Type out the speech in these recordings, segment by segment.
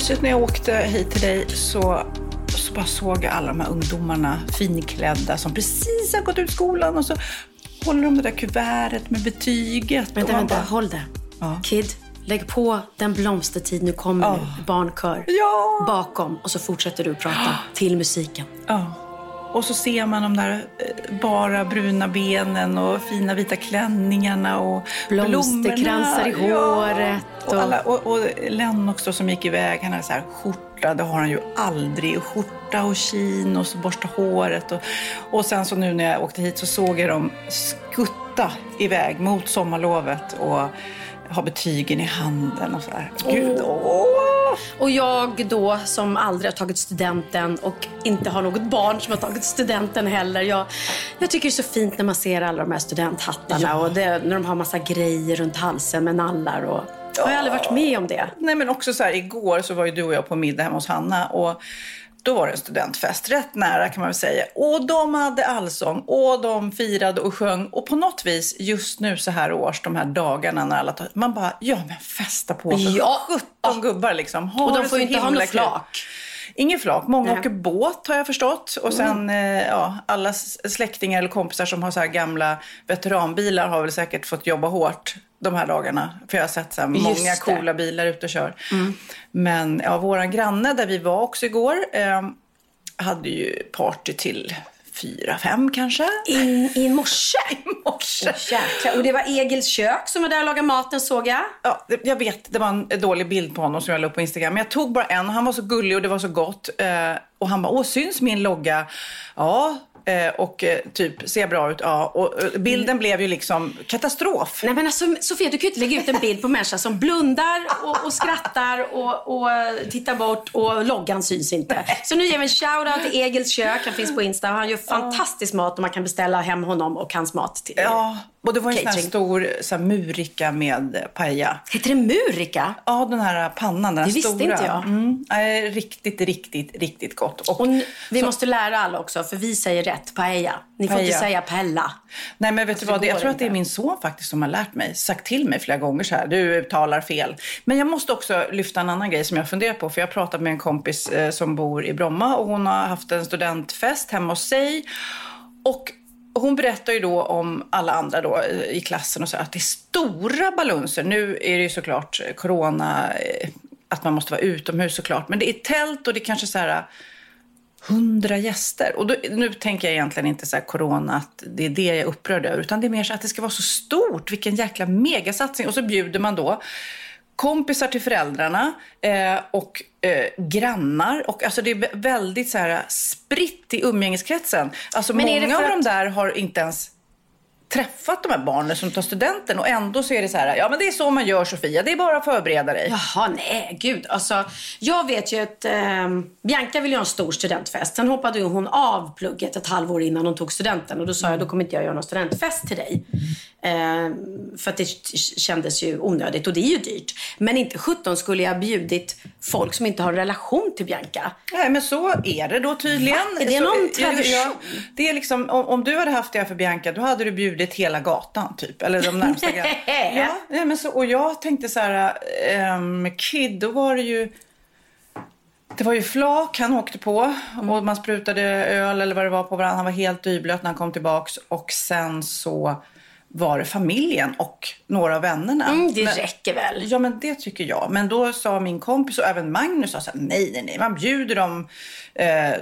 Mysigt när jag åkte hit till dig så, så bara såg jag alla de här ungdomarna finklädda som precis har gått ut skolan och så håller de det där kuvertet med betyget. Vänta, vänta, bara, håll det. Ja. Kid, lägg på Den blomstertid nu kommer Ja. nu, barnkör. Ja. Bakom och så fortsätter du prata till musiken. Ja. Och så ser man de där eh, bara bruna benen och fina vita klänningarna och Blomsterkransar i håret Och, och- alla, och, och Len också som gick iväg, han hade så här skjorta, det har han ju aldrig. Och Skjorta och kin och så borsta håret. Och, och sen så nu när jag åkte hit så såg jag dem skutta iväg mot sommarlovet och ha betygen i handen och så här. Gud, åh! Och jag då som aldrig har tagit studenten och inte har något barn som har tagit studenten heller. Jag, jag tycker det är så fint när man ser alla de här studenthattarna och det, när de har massa grejer runt halsen med nallar. Och, jag har aldrig varit med om det. Nej men också så här, igår så var ju du och jag på middag hemma hos Hanna och då var det en studentfest, rätt nära kan man väl säga. Och de hade allsång och de firade och sjöng. Och på något vis just nu så här års, de här dagarna när alla tar, man bara, ja men festa på för Ja. 17 gubbar liksom. Ha Och de får ju inte ha något flak. Ingen flak. Många Nej. Mm. åker båt har jag förstått. Och sen eh, ja, alla släktingar eller kompisar som har så här gamla veteranbilar har väl säkert fått jobba hårt de här dagarna. För jag har sett så många. Mm. coola bilar ute och kör. Men ja, våran granne där vi var också igår eh, hade ju party till fyra, fem kanske. In, I morse. I morse. Jäklar. Och det var Egils kök som var där och lagade maten såg jag. Ja, det- jag vet, det var en dålig bild på honom som jag la upp på Instagram. Men jag tog bara en. Han var så gullig och det var så gott. Eh, och han bara, åh, syns min logga? Ja. Eh, och eh, typ, ser bra ut? Ja. Och eh, bilden blev ju liksom katastrof. Nej men alltså Sofia, du kan ju inte lägga ut en bild på en människa som blundar och, och skrattar och, och tittar bort och loggan syns inte. Så nu ger vi en shout-out till Egils kök. Han finns på Insta han gör fantastisk mat och man kan beställa hem honom och hans mat. Till, Ja, och det var en sån här Catering. stor så här, murika med paella. Heter det murika? Ja, den här pannan, den här Det visste stora. inte jag. Mm, nej, riktigt, riktigt, riktigt gott. Och, Och vi så- måste lära alla också, för vi säger rätt. Paella. Ni får inte Paella. säga pella. Nej men vet du det vad, jag tror att det är inte. min son faktiskt som har lärt mig, sagt till mig flera gånger så här, du uttalar fel. Men jag måste också lyfta en annan grej som jag funderar på, för jag har pratat med en kompis eh, som bor i Bromma och hon har haft en studentfest hemma hos sig. Och hon berättar ju då om alla andra då i klassen och så att det är stora balunser. Nu är det ju såklart corona, eh, att man måste vara utomhus såklart, men det är tält och det är kanske så här eh, hundra gäster. Och då, nu tänker jag egentligen inte så här corona, att det är det jag är upprörd över. Utan det är mer så att det ska vara så stort. Vilken jäkla megasatsning. Och så bjuder man då kompisar till föräldrarna eh, och eh, grannar. Och alltså det är vä- väldigt så här spritt i umgängeskretsen. Alltså Men många av för de att- där har inte ens träffat de här barnen som tar studenten. Och ändå så är det så här, ja men det är så man gör Sofia. Det är bara att förbereda dig. Jaha, nej gud. Alltså, jag vet ju att eh, Bianca ville göra en stor studentfest. Sen hoppade ju hon av plugget ett halvår innan hon tog studenten. Och då sa jag, då kommer inte jag göra någon studentfest till dig. Eh, för att det kändes ju onödigt och det är ju dyrt. Men inte 17 skulle jag bjudit folk som inte har en relation till Bianca. Nej, men så är det då tydligen. Va? Är det så, någon tradition? Ja, det är liksom, om, om du hade haft det för Bianca, då hade du bjudit hela gatan typ. Eller de närmsta ja, nej, men så, Och jag tänkte så här, ehm, Kid, då var det ju Det var ju flak han åkte på och man sprutade öl eller vad det var på varandra. Han var helt dyblöt när han kom tillbaks. Och sen så var det familjen och några av vännerna. Mm, det Men- räcker väl? Ja, men det tycker jag. Men då sa min kompis och även Magnus sa så här, nej, nej, nej, man bjuder dem, eh,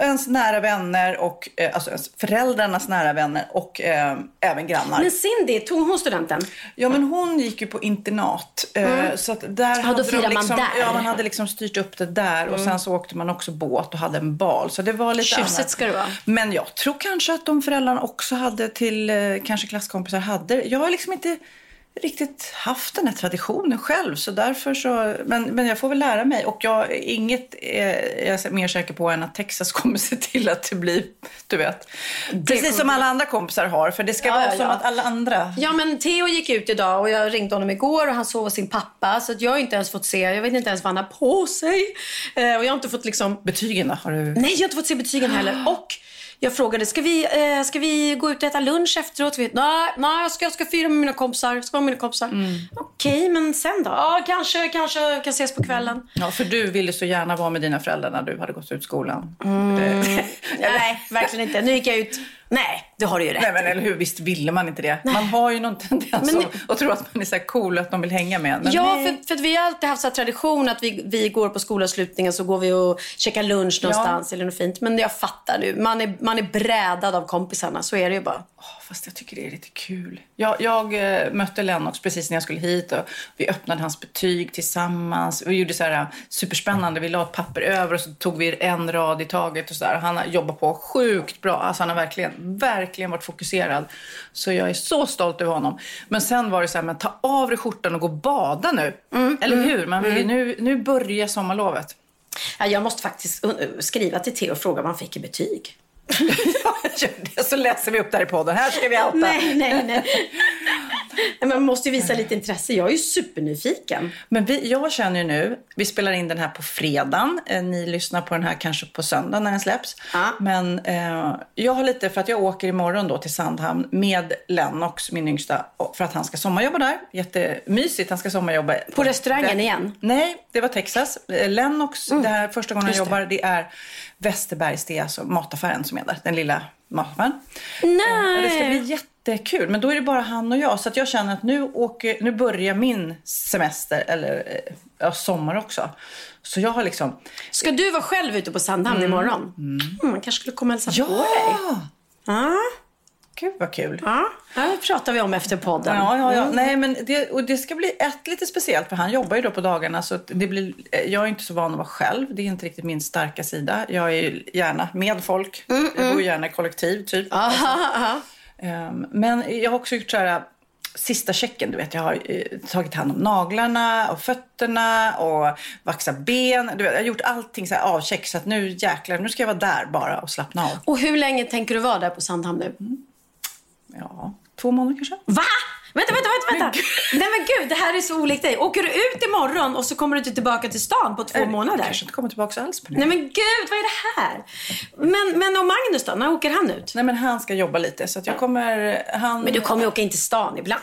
ens nära vänner och eh, alltså föräldrarnas nära vänner och eh, även grannar. Men Cindy, tog hon studenten? Ja, men hon gick ju på internat. eh, Så att där hade då firar man liksom, där. Ja, man hade liksom styrt upp det där. Och sen så åkte man också båt och hade en bal. Så det var lite Tjusigt annat. ska det vara. Men jag tror kanske att de föräldrarna också hade till, eh, kanske klasskompisar hade. Jag har liksom inte riktigt haft den här traditionen själv. Så därför så, men, men jag får väl lära mig. Och jag, inget är jag mer säker på än att Texas kommer se till att det blir, du vet. Precis som alla andra kompisar har. För det ska Ja, vara ja, som ja. att alla andra Ja, men Theo gick ut idag och jag ringde honom igår och han sov hos sin pappa. Så att jag har inte ens fått se, jag vet inte ens vad han har på sig. Eh, och jag har inte fått liksom, betygen då, har du... nej jag har inte fått se betygen heller. Och jag frågade, ska vi, eh, ska vi gå ut och äta lunch efteråt? Nej, nej jag, ska, jag ska fira med mina kompisar. Jag ska vara med mina kompisar. Okej, men sen då? Ja, kanske, kanske kan ses på kvällen. Ja, för du ville så gärna vara med dina föräldrar när du hade gått ut skolan. Mm. Det- Nej, verkligen inte. Nu gick jag ut. Nej, det har du ju rätt Nej, men eller hur? Visst ville man inte det? Man har ju någon tendens Men- att, tro att man är så cool att de vill hänga med. Men ja, nej. för, för vi har alltid haft så tradition att vi, vi går på skolavslutningen så går vi och käkar lunch någonstans eller något fint. Men jag fattar nu. Man är, man är brädad av kompisarna. Så är det ju bara. Åh, fast jag tycker det är lite kul. Jag, jag eh, mötte Lennox precis när jag skulle hit och vi öppnade hans betyg tillsammans. Vi gjorde så här eh, superspännande. Vi la ett papper över och så tog vi en rad i taget och så där. Han har jobbat på sjukt bra. Alltså han har verkligen, verkligen varit fokuserad. Så jag är så stolt över honom. Men sen var det så här, men ta av dig skjortan och gå och bada nu. Eller hur? Man vill ju, nu, nu börjar sommarlovet. Ja, jag måste faktiskt skriva till Theo och fråga vad han fick i betyg. Ja, gör det, så läser vi upp det här i podden. Här ska vi outa. Nej, nej, nej. Man måste ju visa lite intresse. Jag är ju supernyfiken. Men vi, jag känner ju nu, vi spelar in den här på fredagen. Eh, ni lyssnar på den här kanske på söndag när den släpps. Ja. Men eh, jag har lite, för att jag åker imorgon då till Sandhamn med Lennox, min yngsta, för att han ska sommarjobba där. Jättemysigt, han ska sommarjobba. På restaurangen igen? Nej, det var Texas. Eh, Lennox, det här första gången han Just det. jobbar, det är Västerbergs, det är alltså mataffären som är där. Den lilla mataffären. Nej. Det ska bli jättekul. Men då är det bara han och jag. Så jag känner att nu, åker, nu börjar min semester, eller eh, ja, sommar också. Så jag har liksom... Ska du vara själv ute på Sandhamn imorgon? Mm. Man kanske skulle komma och hälsa Ja! på dig. Ja, Gud vad kul. ja. Det pratar vi om efter podden. Ja, ja, ja. Nej, men det, och det ska bli ett lite speciellt för han jobbar ju då på dagarna så det blir, eh, jag är inte så van att vara själv. Det är inte riktigt min starka sida. Jag är ju gärna med folk. Jag bor gärna i kollektiv typ. Aha, aha. Ehm, Men jag har också gjort så här sista checken. Du vet, jag har eh, tagit hand om naglarna och fötterna och vaxat ben. Du vet, jag har gjort allting så här avcheck så att nu jäklar, nu ska jag vara där bara och slappna av. Och hur länge tänker du vara där på Sandhamn nu? Ja, två månader kanske. Va? Vänta, vänta, vänta. vänta. Nej men gud, det här är så olikt dig. Åker du ut imorgon och så kommer du inte tillbaka till stan på två Jag månader? kanske inte kommer tillbaka alls på det. Nej men gud, vad är det här? Men, men och Magnus då? När åker han ut? Nej, men han ska jobba lite så att jag kommer... Han... Men du kommer ju åka in till stan ibland.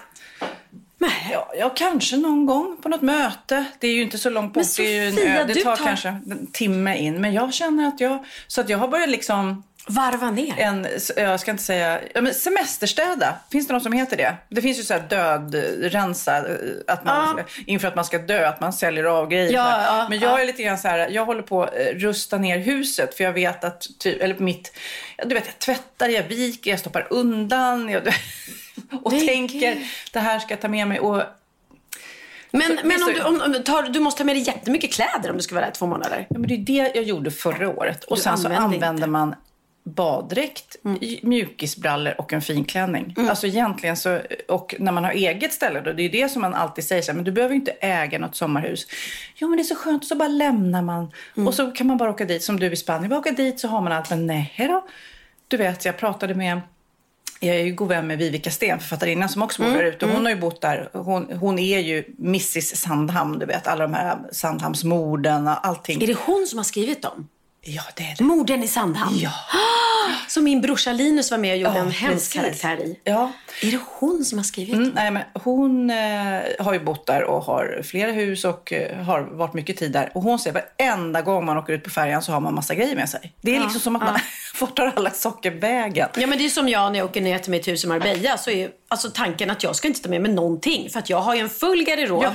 Nej. Ja, ja, kanske någon gång på något möte. Det är ju inte så långt bort. Men det, är ju en Sofia, ö. det tar, tar- kanske en timme in. Men jag känner att jag... Så att jag har börjat liksom... Varva ner. En, jag ska inte säga... Ja, men semesterstäda. Finns det något som heter det? Det finns ju så här dödrensa. eh, Att man, Inför att man ska dö, att man säljer av grejer. Ja, ja, men jag ja. är lite grann så här... Jag håller på att eh, rusta ner huset. För jag vet att... Typ, eller mitt... ja, Du vet, jag tvättar, jag viker, jag stoppar undan. Jag, och Nej, tänker, gud. det här ska jag ta med mig. Och Men, Så- men om du, om, om, tar, du måste ta med dig jättemycket kläder om du ska vara där i två månader. Ja, men det är det jag gjorde förra året. Och Du sen så använde använder inte. Man baddräkt, i- mjukisbrallor och en finklänning. Alltså egentligen så, och när man har eget ställe då, det är det som man alltid säger så här, men du behöver ju inte äga något sommarhus. Jo men det är så skönt, så bara lämnar man. Mm. Och så kan man bara åka dit, som du i Spanien, bara åka dit så har man allt. Men nej då. Du vet, jag pratade med jag är ju god vän med Vivica Sten, författarinnan som också bor Mm, där ute. Hon har ju bott där. Hon, hon är ju Mrs Sandhamn, du vet. Alla de här Sandhamnsmorden och allting. Är det hon som har skrivit dem? Ja, det är det. Morden i Sandhamn. Ja. Som min brorsa Linus var med och gjorde Ja, en hemsk karaktär i. Ja. Är det hon som har skrivit? Mm, nej, men hon eh, har ju bott där och har flera hus och eh, har varit mycket tid där. Och hon säger varenda gång man åker ut på färjan så har man massa grejer med sig. Det är Ja, liksom som att man vart tar alla saker vägen? Ja men det är som jag när jag åker ner till mitt hus i Marbella så är alltså tanken att jag ska inte ta med mig någonting för att jag har ju en full garderob. Ja.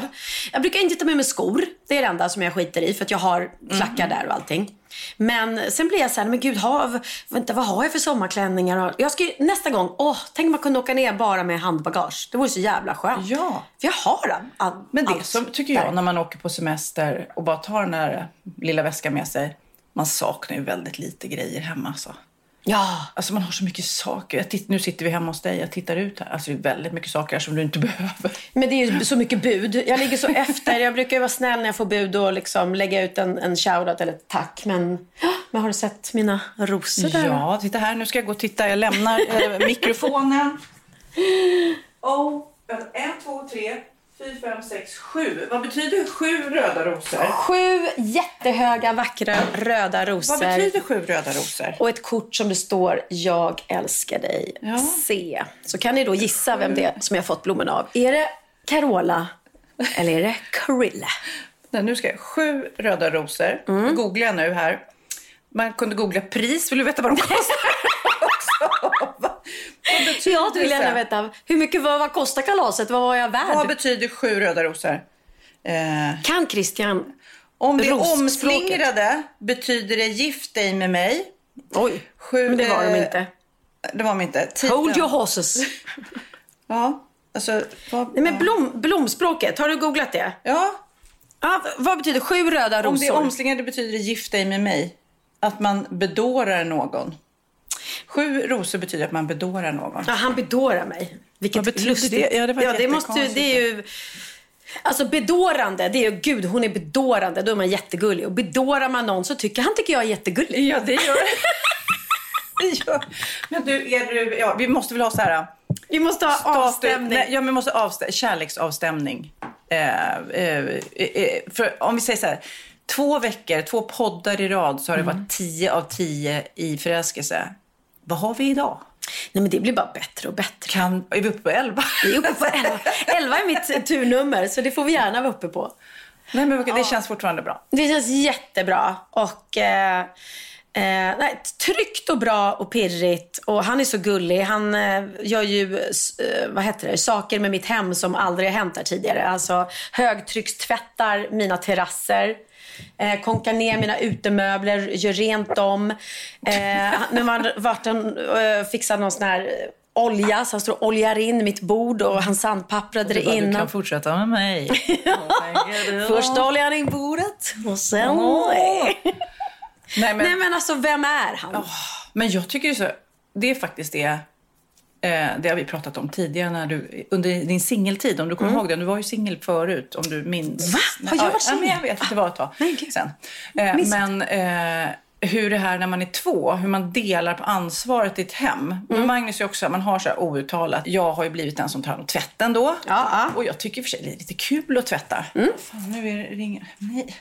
Jag brukar inte ta med mig skor. Det är det enda som jag skiter i för att jag har klackar där och allting. Men sen blir jag så här, men gud, ha, vänta, vad har jag för sommarklänningar? Jag ska nästa gång, åh, tänk om man kunde åka ner bara med handbagage. Det vore så jävla skönt. Ja. För jag har all, all, Men det som tycker jag där. när man åker på semester och bara tar den här lilla väskan med sig. Man saknar ju väldigt lite grejer hemma. Alltså. Ja. Alltså man har så mycket saker. Jag titt, nu sitter vi hemma hos dig. Jag tittar ut här. Alltså det är väldigt mycket saker här som du inte behöver. Men det är ju så mycket bud. Jag ligger så efter. Jag brukar ju vara snäll när jag får bud och liksom lägga ut en, en shoutout eller ett tack. Men, men har du sett mina rosor där? Ja, titta här. Nu ska jag gå och titta. Jag lämnar eh, mikrofonen. Oh, en, två, tre, fyra, fem, sex, sju. Vad betyder sju röda rosor? Sju jättehöga, vackra, röda rosor. Vad betyder sju röda rosor? Och ett kort som det står Jag älskar dig. Ja. C. Så kan ni då gissa vem det är som jag har fått blommorna av. Är det Carola eller är det Carilla? Nej, nu ska jag. Sju röda rosor. Mm. Googlar jag nu här. Man kunde googla pris. Vill du veta vad de kostar? också? Jag vill gärna veta. Hur mycket vad, vad kostar kalaset? Vad var jag värd? Vad betyder sju röda rosor? Eh, kan Christian om vi omslingrade betyder det gift dig med mig. Oj, Sju, men det var de eh, inte. Det var de inte. Tiden- Hold your horses. Ja, alltså. Vad, Nej, men blom, blomspråket, har du googlat det? ja, v- vad betyder sju röda rosor? om det är omslingrade betyder det gift dig med mig. Att man bedårar någon. Sju rosor betyder att man bedårar någon. Ja, han bedårar mig. Vilket Vad betyder lustigt. det? Ja, det var ja, det, måste, det är ju... Alltså bedårande, det är ju gud hon är bedårande, då är man jättegullig. Och bedårar man någon så tycker han tycker jag är jättegullig. Ja, det gör gör. Men du, är du, ja, vi måste väl ha så här... Vi måste ha status- avstämning. Nej, ja, men vi måste avstä- kärleksavstämning. Eh, eh, eh, för om vi säger så här. Två veckor, två poddar i rad så har det Mm. varit tio av tio i förälskelse. Vad har vi idag? Nej men det blir bara bättre och bättre. Kan, är vi uppe på elva? Vi är uppe på 11. 11 är mitt turnummer så det får vi gärna vara uppe på. Nej, men det känns fortfarande bra. Det känns jättebra. Och, eh, eh, nej, tryggt och bra och pirrigt. Och han är så gullig. Han eh, gör ju eh, vad heter det, saker med mitt hem som aldrig har hänt här tidigare. Alltså högtryckstvättar mina terrasser. Eh, konkar ner mina utemöbler, gör rent dem. Eh, nu man varit en, eh, fixat någon sån här eh, olja, så han står och oljar in mitt bord och han sandpapprade det bara, du innan. kan fortsätta med mig. Först oljar han in bordet och sen... Åh. Nej, men, Nej men alltså vem är han? Men jag tycker så, det är faktiskt det, eh, det har vi pratat om tidigare när du, under din singeltid, om du kommer ihåg det, du var ju singel förut om du minns. Va? Har jag Ja, varit ja, men singel? Jag vet det var ett tag Nej, sen. Eh, men eh, hur det här när man är två, hur man delar på ansvaret i ett hem. Mm. Magnus är också, man har så här outtalat, jag har ju blivit den som tar hand om tvätten då. Ja, ja. Och jag tycker i och för sig det är lite kul att tvätta. Mm. Fan, nu är det ringer. Nej.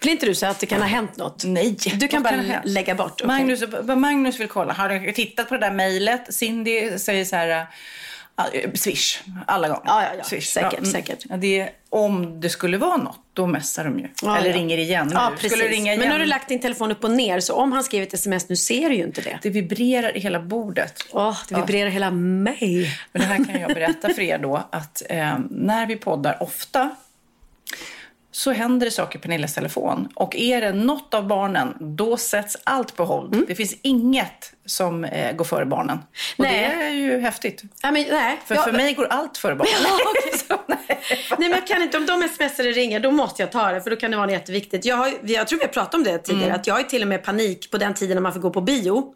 Vill inte du säga att det kan ha hänt något? Nej. Du kan bara hänt? lägga bort. okej. Magnus, Magnus vill kolla. Har du tittat på det där mejlet? Cindy säger så här... äh, Swish, alla gånger. Ja, ja, ja. Swish. Säkert, mm. säkert. Ja, det är, om det skulle vara något, då messar de ju. Ja, Eller ja. ringer igen nu. Ja, precis. Skulle ringa igen, Men nu har du lagt din telefon upp och ner, så om han skriver ett sms nu ser du ju inte det. det vibrerar i hela bordet. Åh, det vibrerar hela mig. Men det här kan jag berätta för er då att eh, när vi poddar ofta så händer det saker på Pernillas telefon. Och är det något av barnen, då sätts allt på hold. Mm. Det finns inget som eh, går före barnen. Och Nej. det är ju häftigt. Ja, men, nej. För, Ja, för mig går allt före barnen. Ja, okej. Så, nej. Nej men jag kan inte, om de smsar eller ringer då måste jag ta det för då kan det vara jätteviktigt. Jag, har, jag tror vi har pratat om det tidigare, Mm. att jag ju till och med panik på den tiden när man får gå på bio.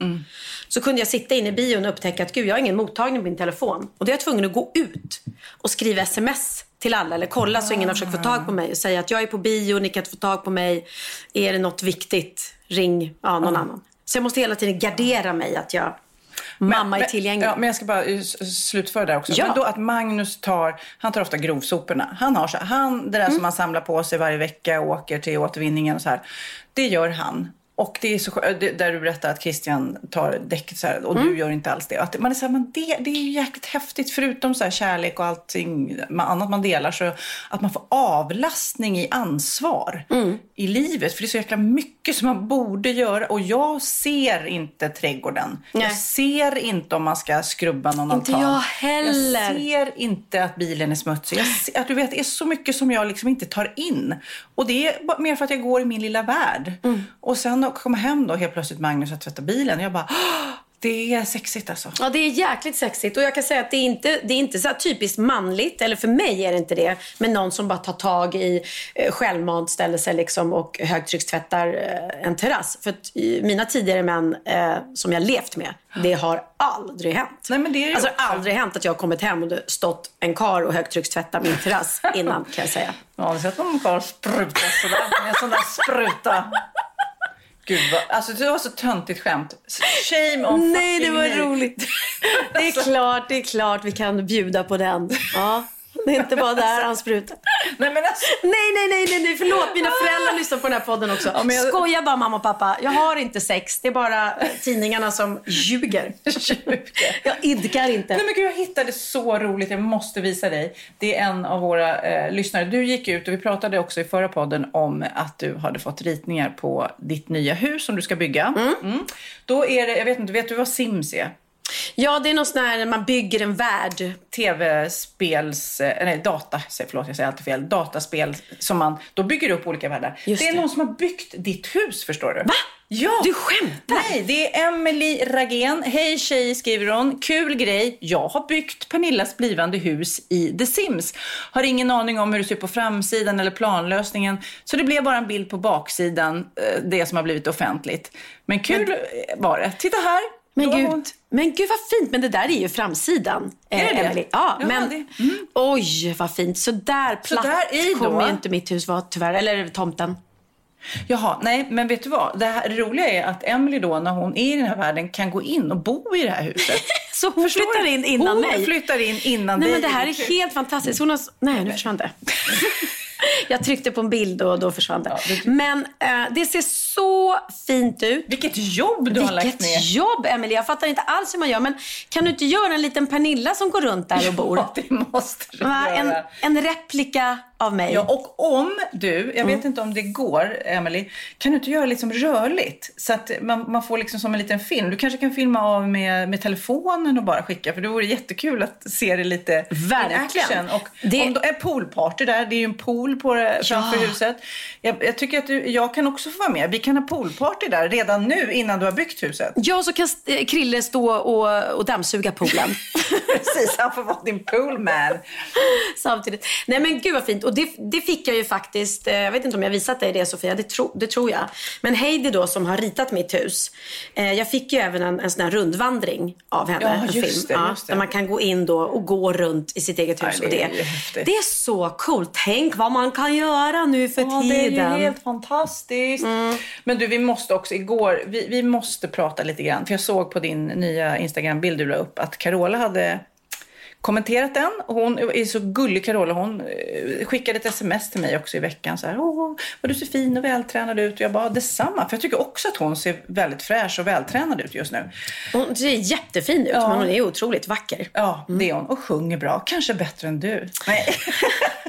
Så kunde jag sitta inne i bion och upptäcka att gud jag har ingen mottagning på min telefon. Och då är jag tvungen att gå ut och skriva sms till alla eller kolla så ingen har försökt få tag på mig och säga att jag är på bio, ni kan inte få tag på mig. Är det något viktigt, ring ja, någon annan. Så jag måste hela tiden gardera mig att jag, mamma är Men- tillgänglig. Ja, men jag ska bara slutföra där också. Ja. Men då att Magnus tar, han tar ofta grovsoporna. Han har så, han, det där Mm. som han samlar på sig varje vecka och åker till återvinningen och så här. Det gör han. Och det är så där du berättar att Christian tar däcket så här, och du gör inte alls det. Att man är så här, men det, det är ju jäkligt häftigt förutom så här kärlek och allting annat man delar. Så att man får avlastning i ansvar i livet. För det är så jäkla mycket som man borde göra. Och jag ser inte trädgården. Nej. Jag ser inte om man ska skrubba någon Inte altan. jag heller. Jag ser inte att bilen är smutsig. Ser, att du vet, det är så mycket som jag liksom inte tar in. Och det är mer för att jag går i min lilla värld. Mm. Och sen att komma hem då helt plötsligt Magnus har tvättat bilen. Jag bara, "Åh, det är sexigt alltså. Ja, det är jäkligt sexigt. Och jag kan säga att det är inte, det är inte så typiskt manligt, eller för mig är det inte det, men någon som bara tar tag i eh, självmant, ställer sig liksom och högtryckstvättar eh, en terrass. För att i mina tidigare män eh, som jag levt med, det har aldrig hänt. Nej, men det är alltså också. aldrig hänt att jag har kommit hem och det stått en kar och högtryckstvättat min terrass innan kan jag säga. Ja, har sett någon karl spruta sådär med en sån där spruta? Gud vad, alltså det var så töntigt skämt. Shame on Nej, det var me. roligt. Det är klart, det är klart vi kan bjuda på den. Ja, det är inte bara där han sprutar. Nej men alltså. Nej, nej, nej, nej, nej, förlåt. Mina föräldrar lyssnar på den här podden också. men jag- Skoja bara mamma och pappa. Jag har inte sex. Det är bara eh, tidningarna som ljuger. Jag idkar inte. Nej men gud, jag hittade så roligt. Jag måste visa dig. Det är en av våra eh, lyssnare. Du gick ut och vi pratade också i förra podden om att du hade fått ritningar på ditt nya hus som du ska bygga. Mm. Då är det, jag vet inte, vet du vad Sims är? Ja, det är någon sån här när man bygger en värld. tv-spels, eh, nej data, förlåt jag säger alltid fel, dataspel som man, då bygger upp olika världar. Just det är det. någon som har byggt ditt hus förstår du. Va? Ja! Du skämtar? Nej, det är Emily Ragén. Hej tjej, skriver hon. Kul grej. Jag har byggt Pernillas blivande hus i The Sims. Har ingen aning om hur det ser ut på framsidan eller planlösningen. Så det blev bara en bild på baksidan, eh, det som har blivit offentligt. Men kul eh, var det. Titta här. Men gud, men gud vad fint. Men det där är ju framsidan. Är det eh? Emily. Ja, Ja, men det- oj vad fint. Så där platt kommer ju inte mitt hus vara tyvärr. Eller tomten. Jaha, nej, men vet du vad? Det, här, det roliga är att Emily då, när hon är i den här världen, kan gå in och bo i det här huset. Så hon Förstår flyttar du? in innan hon mig. flyttar in innan Nej dig. men det här är helt fantastiskt. Hon har... Nej, nu försvann det. Jag tryckte på en bild och då försvann det- Men eh, det ser så fint ut. Vilket jobb du har lagt ner. Vilket jobb, Emelie. Jag fattar inte alls hur man gör. Men kan du inte göra en liten Pernilla som går runt där och bor? Ja, det måste du Va? En, göra. en replika av mig. Ja, och om du, jag Mm. vet inte om det går, Emily, kan du inte göra liksom rörligt? Så att man, man får liksom som en liten film. Du kanske kan filma av med, med telefonen och bara skicka, för det vore jättekul att se det lite Verkligen. action. Och Det- om det är poolparty där, det är ju en pool på framför huset. Jag, jag tycker att du, jag kan också få vara med. Vi kan ha poolparty där redan nu innan du har byggt huset. Ja, så kan eh, Krille stå och, och dammsuga poolen. Precis, han får vara din poolman. Samtidigt. Nej men gud vad fint. Och det, det fick jag ju faktiskt, eh, jag vet inte om jag visat dig det Sofia, det, tro, det tror jag. Men Heidi då som har ritat mitt hus. Eh, jag fick ju även en, en sån här rundvandring av henne. Ja, just det, just det. Där man kan gå in då och gå runt i sitt eget hus. Ja, och det det, är ju häftigt. det är så coolt. Tänk vad man kan göra nu för Ja, det är tiden. ju helt fantastiskt. Mm. Men du, vi måste också igår, vi, vi måste prata lite grann. För jag såg på din nya Instagram-bild du la upp att Carola hade kommenterat den. Hon är så gullig Carola. Hon eh, skickade ett sms till mig också i veckan. Så här, Åh, vad du ser fin och vältränad ut. Och jag bara, detsamma. För jag tycker också att hon ser väldigt fräsch och vältränad ut just nu. Hon ser jättefin ut Ja. men hon är otroligt vacker. Ja, det är hon. Och sjunger bra. Kanske bättre än du. Nej.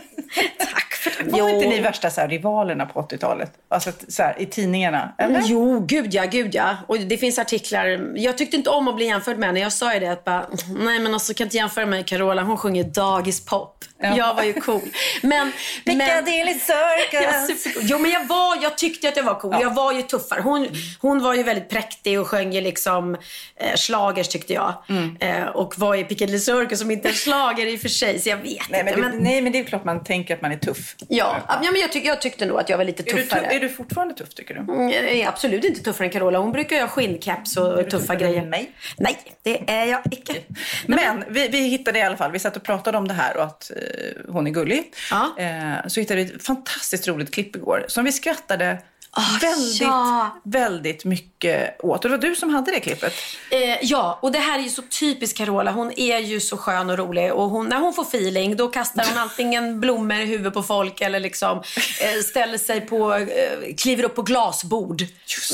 Var inte Jo. ni värsta så här, rivalerna på 80-talet? Alltså så här, i tidningarna? Eller? Jo, gud ja, gud ja. Och det finns artiklar. Jag tyckte inte om att bli jämförd med henne. Jag sa ju det att bara, nej men alltså kan inte jämföra mig med Carola. Hon sjunger dagispop. Ja. Jag var ju cool. Men, men Piccadilly Ja, Circus! supercool. Jo men jag var, jag tyckte att jag var cool. Jag var ju tuffare. Hon, hon var ju väldigt präktig och sjöng ju liksom eh, slagers tyckte jag. Mm. Eh, och var i Piccadilly Circus som inte är en slager i och för sig. Så jag vet Nej inte. men, det, nej, men det är klart man tänker att man är tuff. Ja, ja men jag, tyck, jag tyckte nog att jag var lite Är du, tuffare. tuff, är du fortfarande tuff tycker du? Mm, Jag är absolut inte tuffare än Carola. Hon brukar ju ha skinncaps och tuffa tuffare grejer. än mig? Nej, det är jag icke. Men vi, vi hittade i alla fall, vi satt och pratade om det här och att eh, hon är gullig. Ja. Eh, så hittade vi ett fantastiskt roligt klipp igår som vi skrattade oh, väldigt, ja. väldigt mycket åt. Och det var du som hade det klippet. Eh, ja, och det här är ju så typiskt Carola. Hon är ju så skön och rolig. Och hon, när hon får feeling, då kastar hon antingen blommor i huvudet på folk eller liksom eh, ställer sig på, eh, kliver upp på glasbord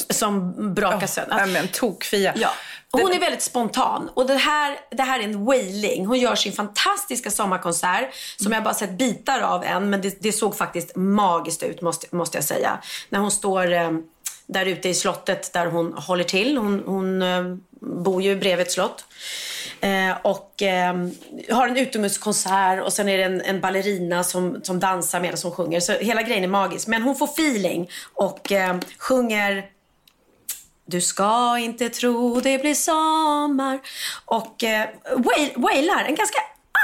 som brakar oh, sönder. Men tokfia. Ja. Hon är väldigt spontan. Och det här, det här är en wailing. Hon gör sin fantastiska sommarkonsert som jag bara sett bitar av än. Men det, det såg faktiskt magiskt ut måste, måste jag säga. När hon står eh, där ute i slottet där hon håller till. Hon, hon eh, bor ju bredvid ett slott. Eh, och eh, har en utomhuskonsert och sen är det en, en ballerina som, som dansar medan hon sjunger. Så hela grejen är magisk. Men hon får feeling och eh, sjunger du ska inte tro det blir sommar. Och eh, wailar, en ganska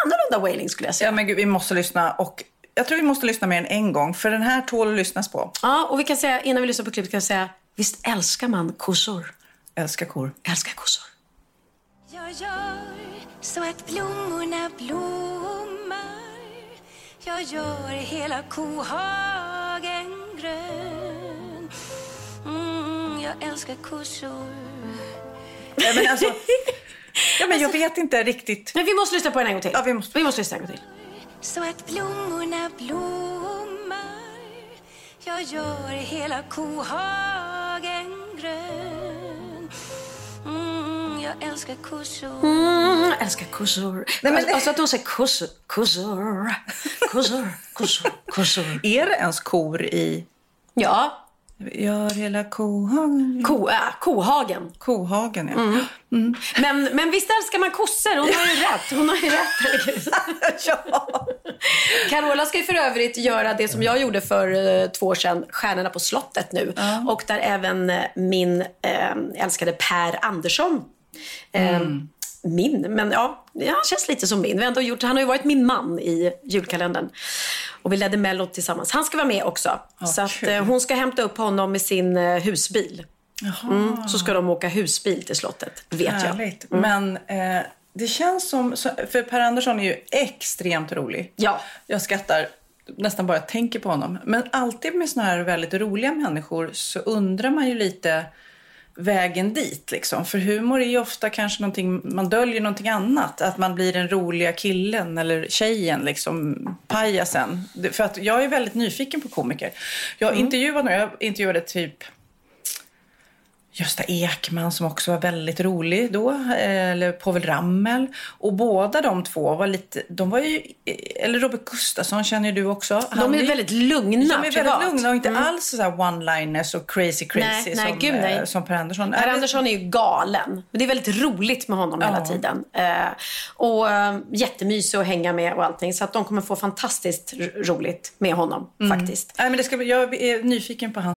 annorlunda wailing skulle jag säga. Ja men gud, vi måste lyssna och jag tror vi måste lyssna mer än en gång för den här tål att lyssnas på. Ja, och vi kan säga innan vi lyssnar på klippet kan jag säga visst älskar man kossor? Älskar kor. Älskar kossor. Jag gör så att blommorna blommar Jag gör hela kohagen Jag älskar kossor ja, men alltså, ja, men jag vet inte riktigt. Men vi måste lyssna på den en gång till. Ja, vi måste. Vi måste lyssna en gång till. Så att blommorna blommar Jag gör hela kohagen grön mm, Jag älskar kossor mm, älskar kossor. Nej, men... Alltså att de säger kossor, kossor, kossor, kossor, kossor. Är det ens kor i... Ja, Gör hela kohagen. Ko, äh, kohagen. Kohagen, ja. Mm. Mm. Men, men visst älskar man kossor? Hon har ju rätt. Hon har ju rätt. ja. Carola ska ju för övrigt göra det som jag gjorde för uh, två år sedan, Stjärnorna på slottet nu. Mm. Och där även uh, min uh, älskade Per Andersson mm min, men ja, han känns lite som min. Vi har ändå gjort, han har ju varit min man i julkalendern. Och vi ledde Mello tillsammans. Han ska vara med också. Oh, så att, eh, hon ska hämta upp honom med sin eh, husbil. Mm, så ska de åka husbil till slottet, vet Härligt. jag. Mm. Men eh, det känns som, för Per Andersson är ju extremt rolig. Ja. Jag skrattar nästan bara tänker på honom. Men alltid med såna här väldigt roliga människor så undrar man ju lite vägen dit. Liksom. För humor är ju ofta kanske någonting, man döljer någonting annat. Att man blir den roliga killen eller tjejen, liksom pajasen. För att jag är väldigt nyfiken på komiker. Jag mm. intervjuade, jag intervjuade typ Gösta Ekman som också var väldigt rolig då, eller Povel Ramel. Och båda de två var lite, de var ju, eller Robert Gustafsson känner du också. Han de är väldigt lugna De är privat. väldigt lugna och inte mm. alls så one-liners och crazy crazy nej, nej, som, gud, nej. Eh, som Per Andersson. Per Andersson är ju galen. Men det är väldigt roligt med honom ja. hela tiden. Eh, och eh, jättemysig att hänga med och allting. Så att de kommer få fantastiskt roligt med honom mm. faktiskt. Nej, men det ska, jag är nyfiken på han.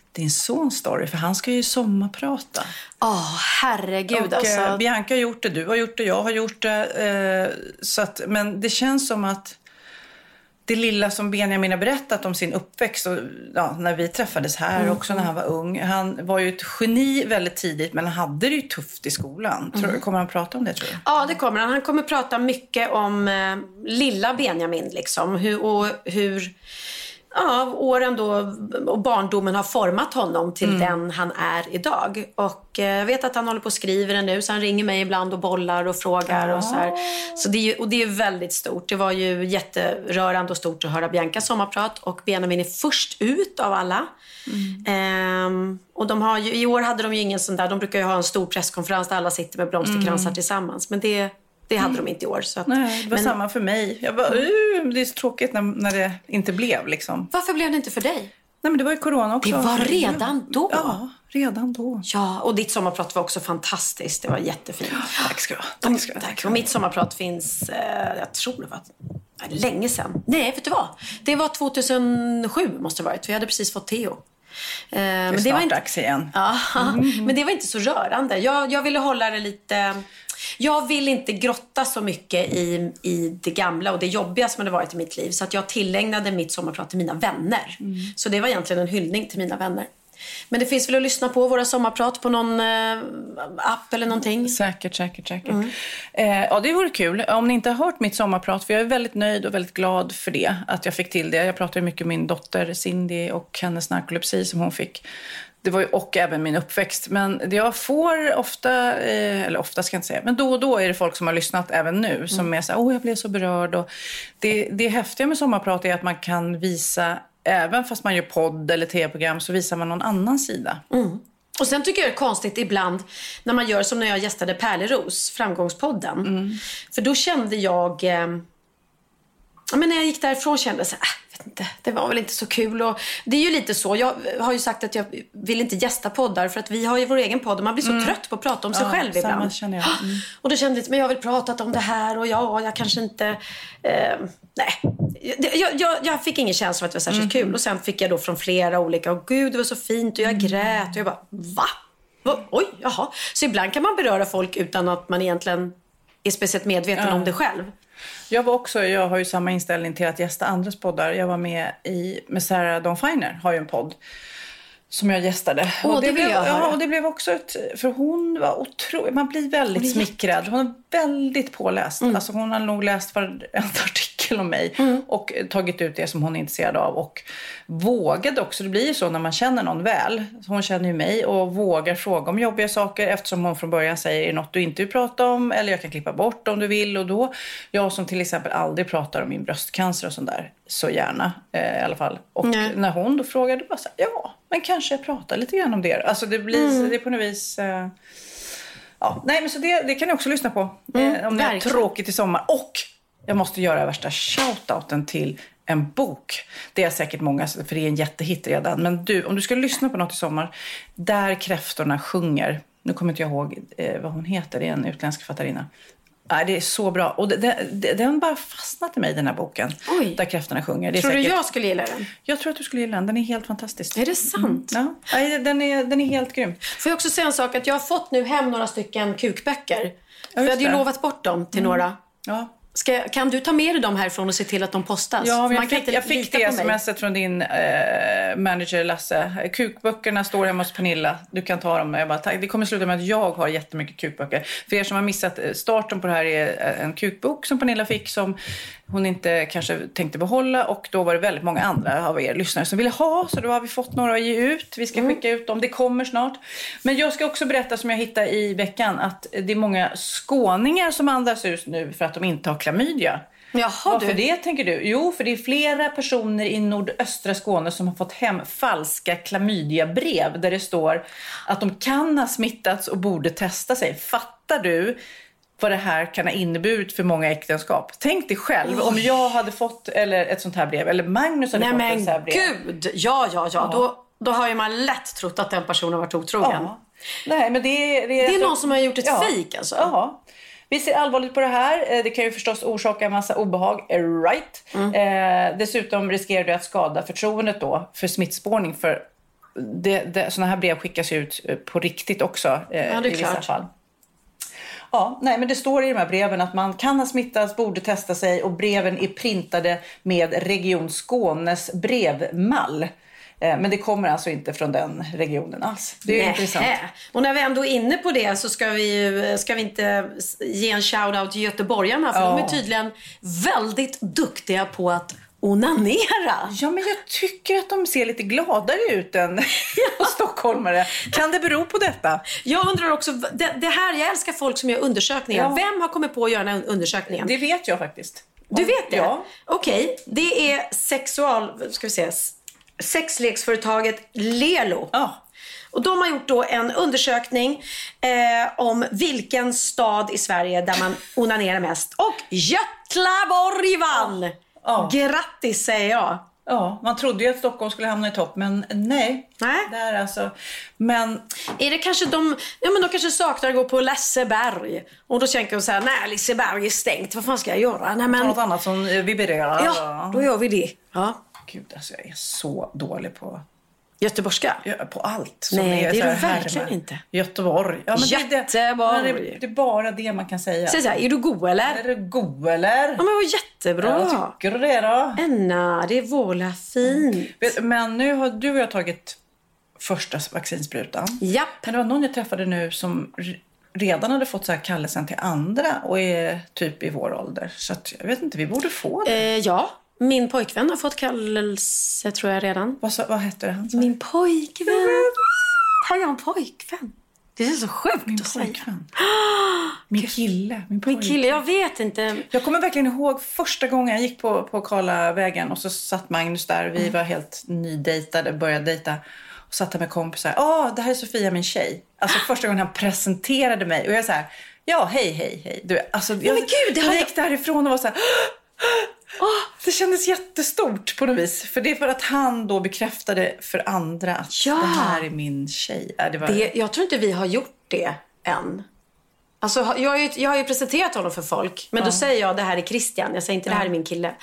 din sons story, för han ska ju sommarprata. Ja, oh, herregud och, alltså. Eh, Bianca har gjort det, du har gjort det, jag har gjort det. Eh, så att, men det känns som att det lilla som Benjamin har berättat om sin uppväxt och ja, när vi träffades här mm. också när han var ung. Han var ju ett geni väldigt tidigt men han hade det ju tufft i skolan. Tror, mm. Kommer han prata om det tror du? Ja det kommer han. Han kommer prata mycket om eh, lilla Benjamin liksom. Hur, och hur ja, åren då och barndomen har format honom till mm. den han är idag. Och eh, jag vet att han håller på och skriver den nu så han ringer mig ibland och bollar och frågar ja. och så här. Så det är och det är väldigt stort. Det var ju jätterörande och stort att höra Biancas sommarprat och Benjamin är först ut av alla. Mm. Ehm, och de har ju, i år hade de ju ingen sån där, de brukar ju ha en stor presskonferens där alla sitter med blomsterkransar mm. tillsammans. Men det det hade mm. de inte i år. Så att, Nej, det var men... samma för mig. Jag bara, uh, det är så tråkigt när, när det inte blev. Liksom. Varför blev det inte för dig? Nej, men det var ju corona också. Det var redan då? Ja, redan då. Ja, och ditt sommarprat var också fantastiskt. Det var jättefint. Tack ska du ha. Tack ska du ha. Och mitt sommarprat finns, eh, jag tror det var länge sedan. Nej, vet du vad? Det var 2007 måste det ha varit. Vi hade precis fått Theo. Eh, det är men det var inte... dags igen. Ja, mm. men det var inte så rörande. Jag, jag ville hålla det lite jag vill inte grotta så mycket i, i det gamla och det jobbiga som hade varit i mitt liv. Så att jag tillägnade mitt sommarprat till mina vänner. Mm. Så det var egentligen en hyllning till mina vänner. Men det finns väl att lyssna på våra sommarprat på någon eh, app eller någonting? Säkert, säkert, säkert. Eh, ja, det vore kul. Om ni inte har hört mitt sommarprat, för jag är väldigt nöjd och väldigt glad för det, att jag fick till det. Jag pratar mycket med min dotter Cindy och hennes narkolepsi som hon fick. Det var ju, och även min uppväxt. Men jag får ofta, eh, eller ofta ska jag inte säga, men då och då är det folk som har lyssnat även nu som är så här, åh jag blev så berörd. Och det, det häftiga med sommarprat är att man kan visa, även fast man gör podd eller tv-program, så visar man någon annan sida. Och sen tycker jag det är konstigt ibland när man gör som när jag gästade Pärleros, Framgångspodden. Mm. För då kände jag... Eh, men när jag gick därifrån kände jag så här, äh, vet inte, det var väl inte så kul. Och det är ju lite så. Jag har ju sagt att jag vill inte gästa poddar för att vi har ju vår egen podd och man blir så trött på att prata om sig Mm. Ja, själv ibland. känner jag. Mm. Och då kände jag men jag har väl pratat om det här och ja, jag kanske inte... Eh, nej. Jag, jag, jag fick ingen känsla av att det var särskilt kul. Och sen fick jag då från flera olika, och gud det var så fint och jag grät. Och jag bara, va? va? Oj, jaha. Så ibland kan man beröra folk utan att man egentligen är speciellt medveten om det själv. Jag var också, jag har ju samma inställning till att gästa andras poddar. Jag var med i, med Sarah Dawn Finer, har ju en podd. Som jag gästade. Åh, och det vill blev, jag. Ja, och det blev också ett, för hon var otrolig, man blir väldigt Hon smickrad. Hon är väldigt påläst. Mm. Alltså hon har nog läst varenda artikel om mig. Och tagit ut det som hon är intresserad av. Och vågade också, det blir ju så när man känner någon väl. Hon känner ju mig och vågar fråga om jobbiga saker. Eftersom hon från början säger, är det något du inte vill prata om? Eller jag kan klippa bort om du vill. Och då, jag som till exempel aldrig pratar om min bröstcancer och sånt där. Så gärna eh, i alla fall. Och Nej. när hon då frågade, bara så här, ja, men kanske prata lite grann om det. Alltså det blir, Mm. det är på något vis... Eh, ja, nej men så det, det kan ni också lyssna på. eh, om ni har Mm, tråkigt i sommar. Och jag måste göra värsta shoutouten till en bok. Det är säkert många, för det är en jättehit redan. Men du, om du ska lyssna på något i sommar. Där kräftorna sjunger. Nu kommer inte jag ihåg eh, vad hon heter. Det är en utländsk författarinna. Nej, det är så bra. Och det, den bara fastnat i mig, den här boken. Oj. Där kräftorna sjunger. Tror du säkert, jag skulle gilla den? jag tror att du skulle gilla den. Den är helt fantastisk. Är det sant? Ja, Nej, den är, den är helt grym. Får jag också säga en sak? Att jag har fått nu hem några stycken kukböcker. För jag hade ju det. Mm. lovat bort dem till några. Ja. Ska, kan du ta med dig dem härifrån och se till att de postas? Ja, man jag fick, jag fick det smset från din eh, manager Lasse. Kukböckerna står hemma hos Pernilla. Du kan ta dem. Jag bara, tack. Det kommer sluta med att jag har jättemycket kukböcker. För er som har missat, eh, starten på det här är eh, en kukbok som Pernilla fick som hon inte kanske tänkte behålla. Och då var det väldigt många andra av er lyssnare som ville ha. Så då har vi fått några att ge ut. Vi ska Mm. skicka ut dem. Det kommer snart. Men jag ska också berätta som jag hittade i veckan att det är många skåningar som andas ut nu för att de inte har klamydia. Jaha, Varför du. det tänker du? Jo, för det är flera personer i nordöstra Skåne som har fått hem falska klamydiabrev där det står att de kan ha smittats och borde testa sig. Fattar du vad det här kan ha inneburit för många äktenskap? Tänk dig själv om jag hade fått eller ett sånt här brev eller Magnus hade Nej fått ett men sånt här brev. gud! Ja, ja, ja. Då, då har ju man lätt trott att den personen varit otrogen. Ja. Nej, men det, är- det, är Det är någon som har gjort ett fejk, alltså? Ja. Vi ser allvarligt på det här. Eh, Det kan ju förstås orsaka en massa obehag. eh, Right. Mm. Eh, dessutom riskerar det att skada förtroendet då för smittspårning. För det, det, såna här brev skickas ju ut eh, på riktigt också eh, det är i vissa klart. fall. Ja, nej, men det står i de här breven att man kan ha smittats, borde testa sig och breven är printade med Region Skånes brevmall. Eh, Men det kommer alltså inte från den regionen alls. Det är Nähä. intressant. Och när vi ändå är inne på det så ska vi, ska vi inte ge en shout-out till göteborgarna. För Ja. de är tydligen väldigt duktiga på att onanera. Ja, men jag tycker att de ser lite gladare ut än stockholmare. Kan det bero på detta? Jag undrar också, det, det här, jag älskar folk som gör undersökningar. Ja. Vem har kommit på att göra den här undersökningen? Det vet jag faktiskt. Du vet det? Ja. Okej, det är sexual... Ska vi se. Sexleksföretaget Lelo. Ja. Och de har gjort då en undersökning eh, om vilken stad i Sverige där man onanerar mest. Och Götlaborg vann! Ja. Grattis säger jag. Ja, man trodde ju att Stockholm skulle hamna i topp, men nej. Nej. Där alltså. Men Är det kanske de, ja men de kanske saknar att gå på Liseberg. Och då tänker de så här, nej Liseberg är stängt, vad fan ska jag göra? Nej men, något annat som eh, vibrerar. ja, då gör vi det. Ja. Gud, alltså jag är så dålig på, Göteborgska. ja, på allt. Nej, det är du verkligen härmar. inte. Göteborg. Ja, men Det, är det, Göteborg. det, är bara det man kan säga. Säg så här, är du god eller? Är du god eller? Ja men vad jättebra. Ja, tycker du det då? Enna, det var la fint. Vet- Men nu har du och jag tagit första vaccinsprutan. Japp. Men det var någon jag träffade nu som redan hade fått så här kallelsen till andra och är typ i vår ålder. Så att, jag vet inte, vi borde få det. Eh, ja, min pojkvän har fått kallelse tror jag redan. Vad, sa- vad hette det? Han sa? Min pojkvän. Har jag en pojkvän? Det är så sjukt Min att säga. pojkvän. Min kille. Min, Min kille, jag vet inte. Jag kommer verkligen ihåg första gången jag gick på, på Karlavägen och så satt Magnus där. Vi Mm. var helt nydejtade, började dejta. Och satt där med kompisar. Åh, det här är Sofia, min tjej. Alltså första gången han presenterade mig. Och jag så här, ja, hej, hej, hej. Du, alltså, jag, men gud, det jag gick därifrån och var så här, Åh, det kändes jättestort på något vis. För det är för att han då bekräftade för andra att Ja. det här är min tjej. Ja, det var, Det, jag tror inte vi har gjort det än. Alltså, jag, har ju, jag har ju presenterat honom för folk. Men då säger jag det här är Christian. Jag säger inte det här är min kille.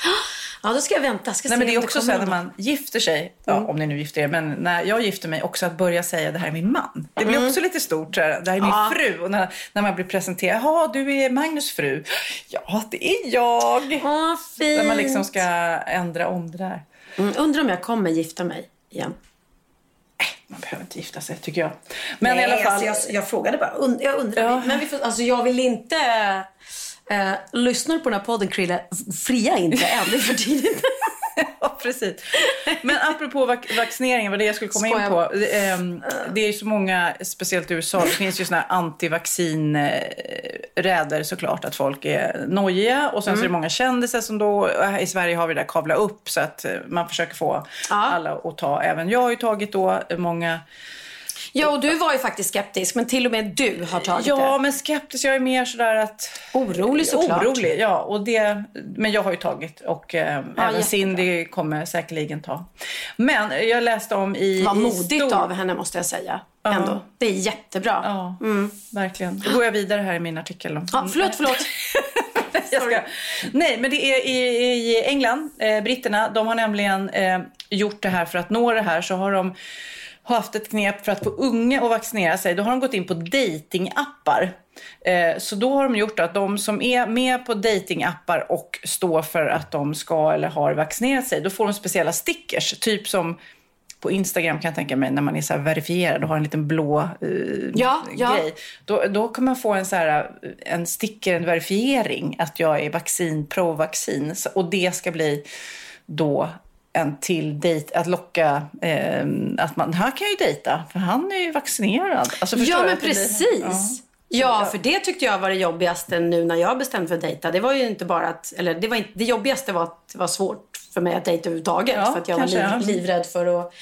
Ja, då ska jag vänta. Ska Nej, men det är också så när man gifter sig, ja, om ni nu gifter er, men när jag gifter mig också att börja säga det här är min man. Det blir också lite stort, så här, det här är min Ja. fru. Och när, när man blir presenterad, ja du är Magnus fru. Ja, det är jag. Åh, fint. När man liksom ska ändra om det där. mm, undrar om jag kommer gifta mig igen. Man behöver inte gifta sig tycker jag. Men i alla fall. Alltså, jag, jag frågade bara. Und, jag undrar. Ja. Men vi får, alltså, jag vill inte... Eh, lyssnar på den här podden, Krille. Fria inte än. Det är för tidigt. Ja, precis. Men apropå vac- vaccineringen, var det jag skulle komma in Skojar. på. Det, ehm, det är ju så många, speciellt i USA, det finns ju såna här antivaccinräder såklart. Att folk är nojiga. Och sen så är det många kändisar som då, här i Sverige har vi det där kavla upp. Så att eh, man försöker få alla att ta. Även jag har ju tagit då många. Ja, och du var ju faktiskt skeptisk. Men till och med du har tagit Ja, det. men skeptisk. Jag är mer sådär att... Orolig såklart. Orolig, ja. Och det, men jag har ju tagit och eh, även jättebra. Cindy kommer säkerligen ta. Men jag läste om i... Vad modigt stor- av henne måste jag säga. Ändå. Det är jättebra. Ja, verkligen. Då går jag vidare här i min artikel. Då. Ja, förlåt, förlåt. Nej, men det är i, i England, eh, britterna, de har nämligen eh, gjort det här för att nå det här så har de haft ett knep för att få unga att vaccinera sig. Då har de gått in på datingappar. Eh, så då har de gjort att de som är med på datingappar och står för att de ska eller har vaccinerat sig, då får de speciella stickers. Typ som på Instagram kan jag tänka mig när man är så här verifierad och har en liten blå eh, Ja, ja. grej. Då, då kan man få en, så här, en sticker, en verifiering att jag är vaccin, pro-vaccin. Och det ska bli då en till dejt, att locka eh, att man, här kan jag ju dejta för han är ju vaccinerad. Alltså, Ja, men precis. Ja, för det tyckte jag var det jobbigaste nu när jag bestämde för att dejta. Det var ju inte bara att, eller det, var inte, det jobbigaste var att det var svårt för mig att dejta överhuvudtaget. Ja, för att jag var ja. liv, livrädd för att,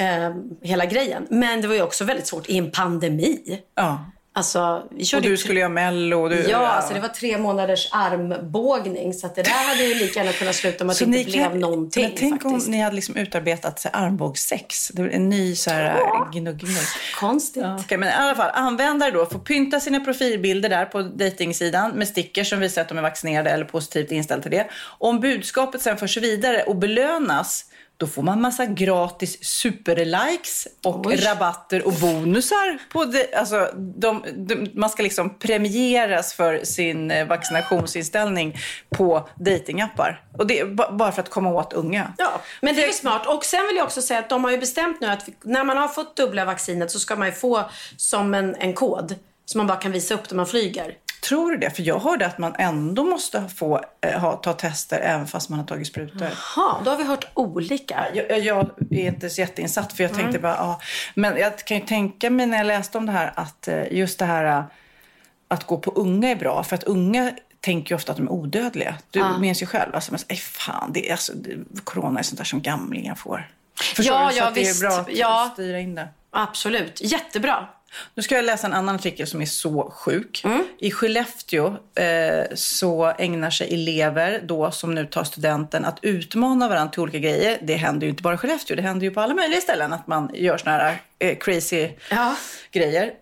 eh, hela grejen. Men det var ju också väldigt svårt i en pandemi. Ja. Alltså, vi Och körde du ju- skulle göra mello. Och du, Ja, alltså det var tre månaders armbågning. Så att det där hade ju lika gärna kunnat sluta med att det inte blev någonting men tänk faktiskt. om ni hade liksom utarbetat så armbågssex. Det var en ny så här, gnuggning. Konstigt. Ja, okej, men i alla fall, användare då får pynta sina profilbilder där på dejtingsidan med stickers som visar att de är vaccinerade eller positivt inställda till det. Om budskapet sen förs vidare och belönas då får man massa gratis superlikes och Oj. rabatter och bonusar. På det. Alltså, de, de, man ska liksom premieras för sin eh, vaccinationsinställning på datingappar. Och det bara för att komma åt unga. Ja, men det är smart. Och sen vill jag också säga att de har ju bestämt nu att när man har fått dubbla vaccinet så ska man ju få som en, en kod som man bara kan visa upp när man flyger. Tror du det? För jag hörde att man ändå måste få eh, ha, ta tester även fast man har tagit sprutor. Ja, då har vi hört olika. Jag, jag, är inte så jätteinsatt för jag tänkte bara, ja. Men jag kan ju tänka mig när jag läste om det här att eh, just det här eh, att gå på unga är bra. För att unga tänker ju ofta att de är odödliga. Du minns ju själv. Alltså, men, ej, fan, det är, alltså, corona är sånt där som gamlingar får. Förstår Ja, du? Så ja, att det visst. är bra att Ja. styra in det. Absolut. Jättebra. Nu ska jag läsa en annan artikel som är så sjuk. I Skellefteå eh, så ägnar sig elever då som nu tar studenten att utmana varandra till olika grejer. Det händer ju inte bara i Skellefteå, det händer ju på alla möjliga ställen att man gör såna här eh, crazy Ja. grejer.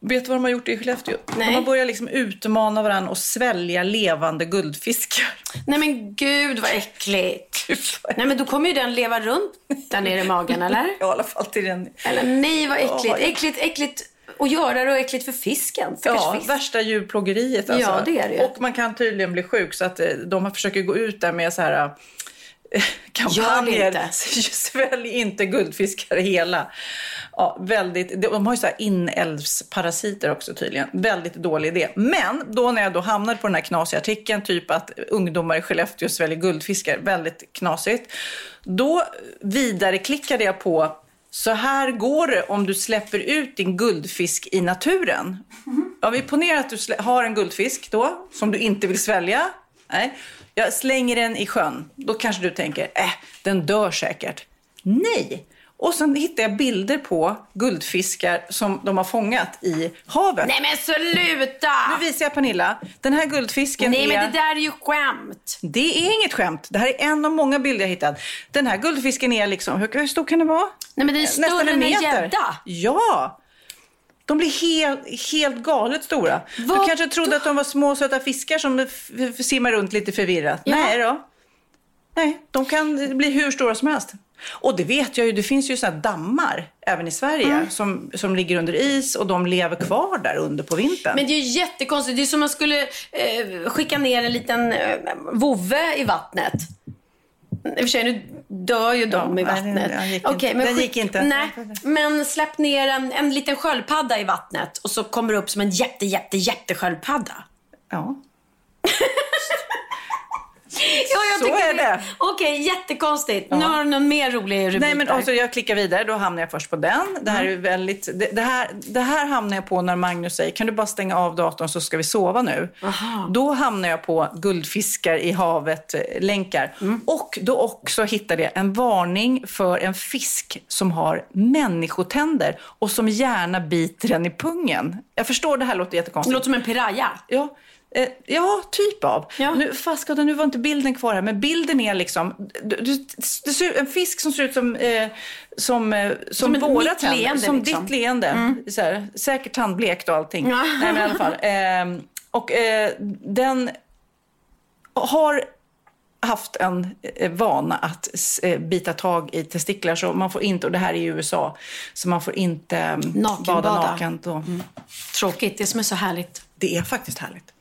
Vet du vad de har gjort i Skellefteå? Nej. De har börjat liksom utmana varandra och svälja levande guldfiskar. Nej men gud vad äckligt. Nej men då kommer ju den leva runt där nere i magen eller? I alla fall till den... Eller nej vad äckligt. Ja. Äckligt, äckligt att göra det och äckligt för fisken. Ja, fisk. värsta djurplågeriet alltså. Ja, det är det. Och man kan tydligen bli sjuk så att eh, de försöker gå ut där med så här eh, kampanjer. inte. Svälj inte guldfiskar hela. Ja, väldigt, de har ju så här inälvsparasiter också tydligen. Väldigt dålig idé. Men då när jag då hamnade på den här knasiga artikeln, typ att ungdomar i Skellefteå sväljer guldfiskar, väldigt knasigt. Då vidareklickade jag på så här går det om du släpper ut din guldfisk i naturen. Ja, vi ponerar att du har en guldfisk då, som du inte vill svälja. Nej. Jag slänger den i sjön. Då kanske du tänker, äh, den dör säkert. Nej! Och sen hittar jag bilder på guldfiskar som de har fångat i havet. Nej men sluta! Nu visar jag Pernilla. Den här guldfisken Nej är... men det där är ju skämt. Det är inget skämt. Det här är en av många bilder jag hittat. Den här guldfisken är liksom, hur, hur stor kan det vara? Nej men det är större än en gädda. Ja! De blir helt, helt galet stora. Vad Du kanske trodde att de var små söta fiskar som simmar runt lite förvirrat. Ja. Nej då. Nej, de kan bli hur stora som helst. Och det vet jag ju, det finns ju sådana dammar även i Sverige Mm. som, som ligger under is och de lever kvar där under på vintern. Men det är ju jättekonstigt. Det är som om man skulle eh, skicka ner en liten eh, vovve i vattnet. I och för sig, nu dör ju de Ja, i vattnet. den gick Okej, inte. men Den gick inte. Nej, men släpp ner en, en liten sköldpadda i vattnet och så kommer det upp som en jätte, jätte, jättesköldpadda. Ja. Ja, jag Så är det. Okej, jättekonstigt. Nu har du någon mer rolig rubrik Nej, men där. alltså, jag klickar vidare, då hamnar jag först på den. Det här, är väldigt, det, det, här, det här hamnar jag på när Magnus säger, kan du bara stänga av datorn så ska vi sova nu? Då hamnar jag på guldfiskar i havet-länkar. Och då också hittade jag en varning för en fisk som har människotänder och som gärna biter en i pungen. Jag förstår, det här låter Det jättekonstigt. låter som en piraya. Ja, eh, ja typ av. Ja. Nu, fast, nu var inte bilden kvar här, men bilden är liksom... Du, du, ut- en fisk som ser ut som, eh, som, eh, som, Som våra tänder. leende, Som liksom. ditt leende. Så här, säkert tandblekt och allting. Ja. Nej, men i alla fall. Eh, och eh, den har haft en eh, vana att eh, bita tag i testiklar. Så man får inte, och det här är i USA, så man får inte eh, Nakenbada. bada naken. Då. Tråkigt, det som är så härligt. Det är faktiskt härligt.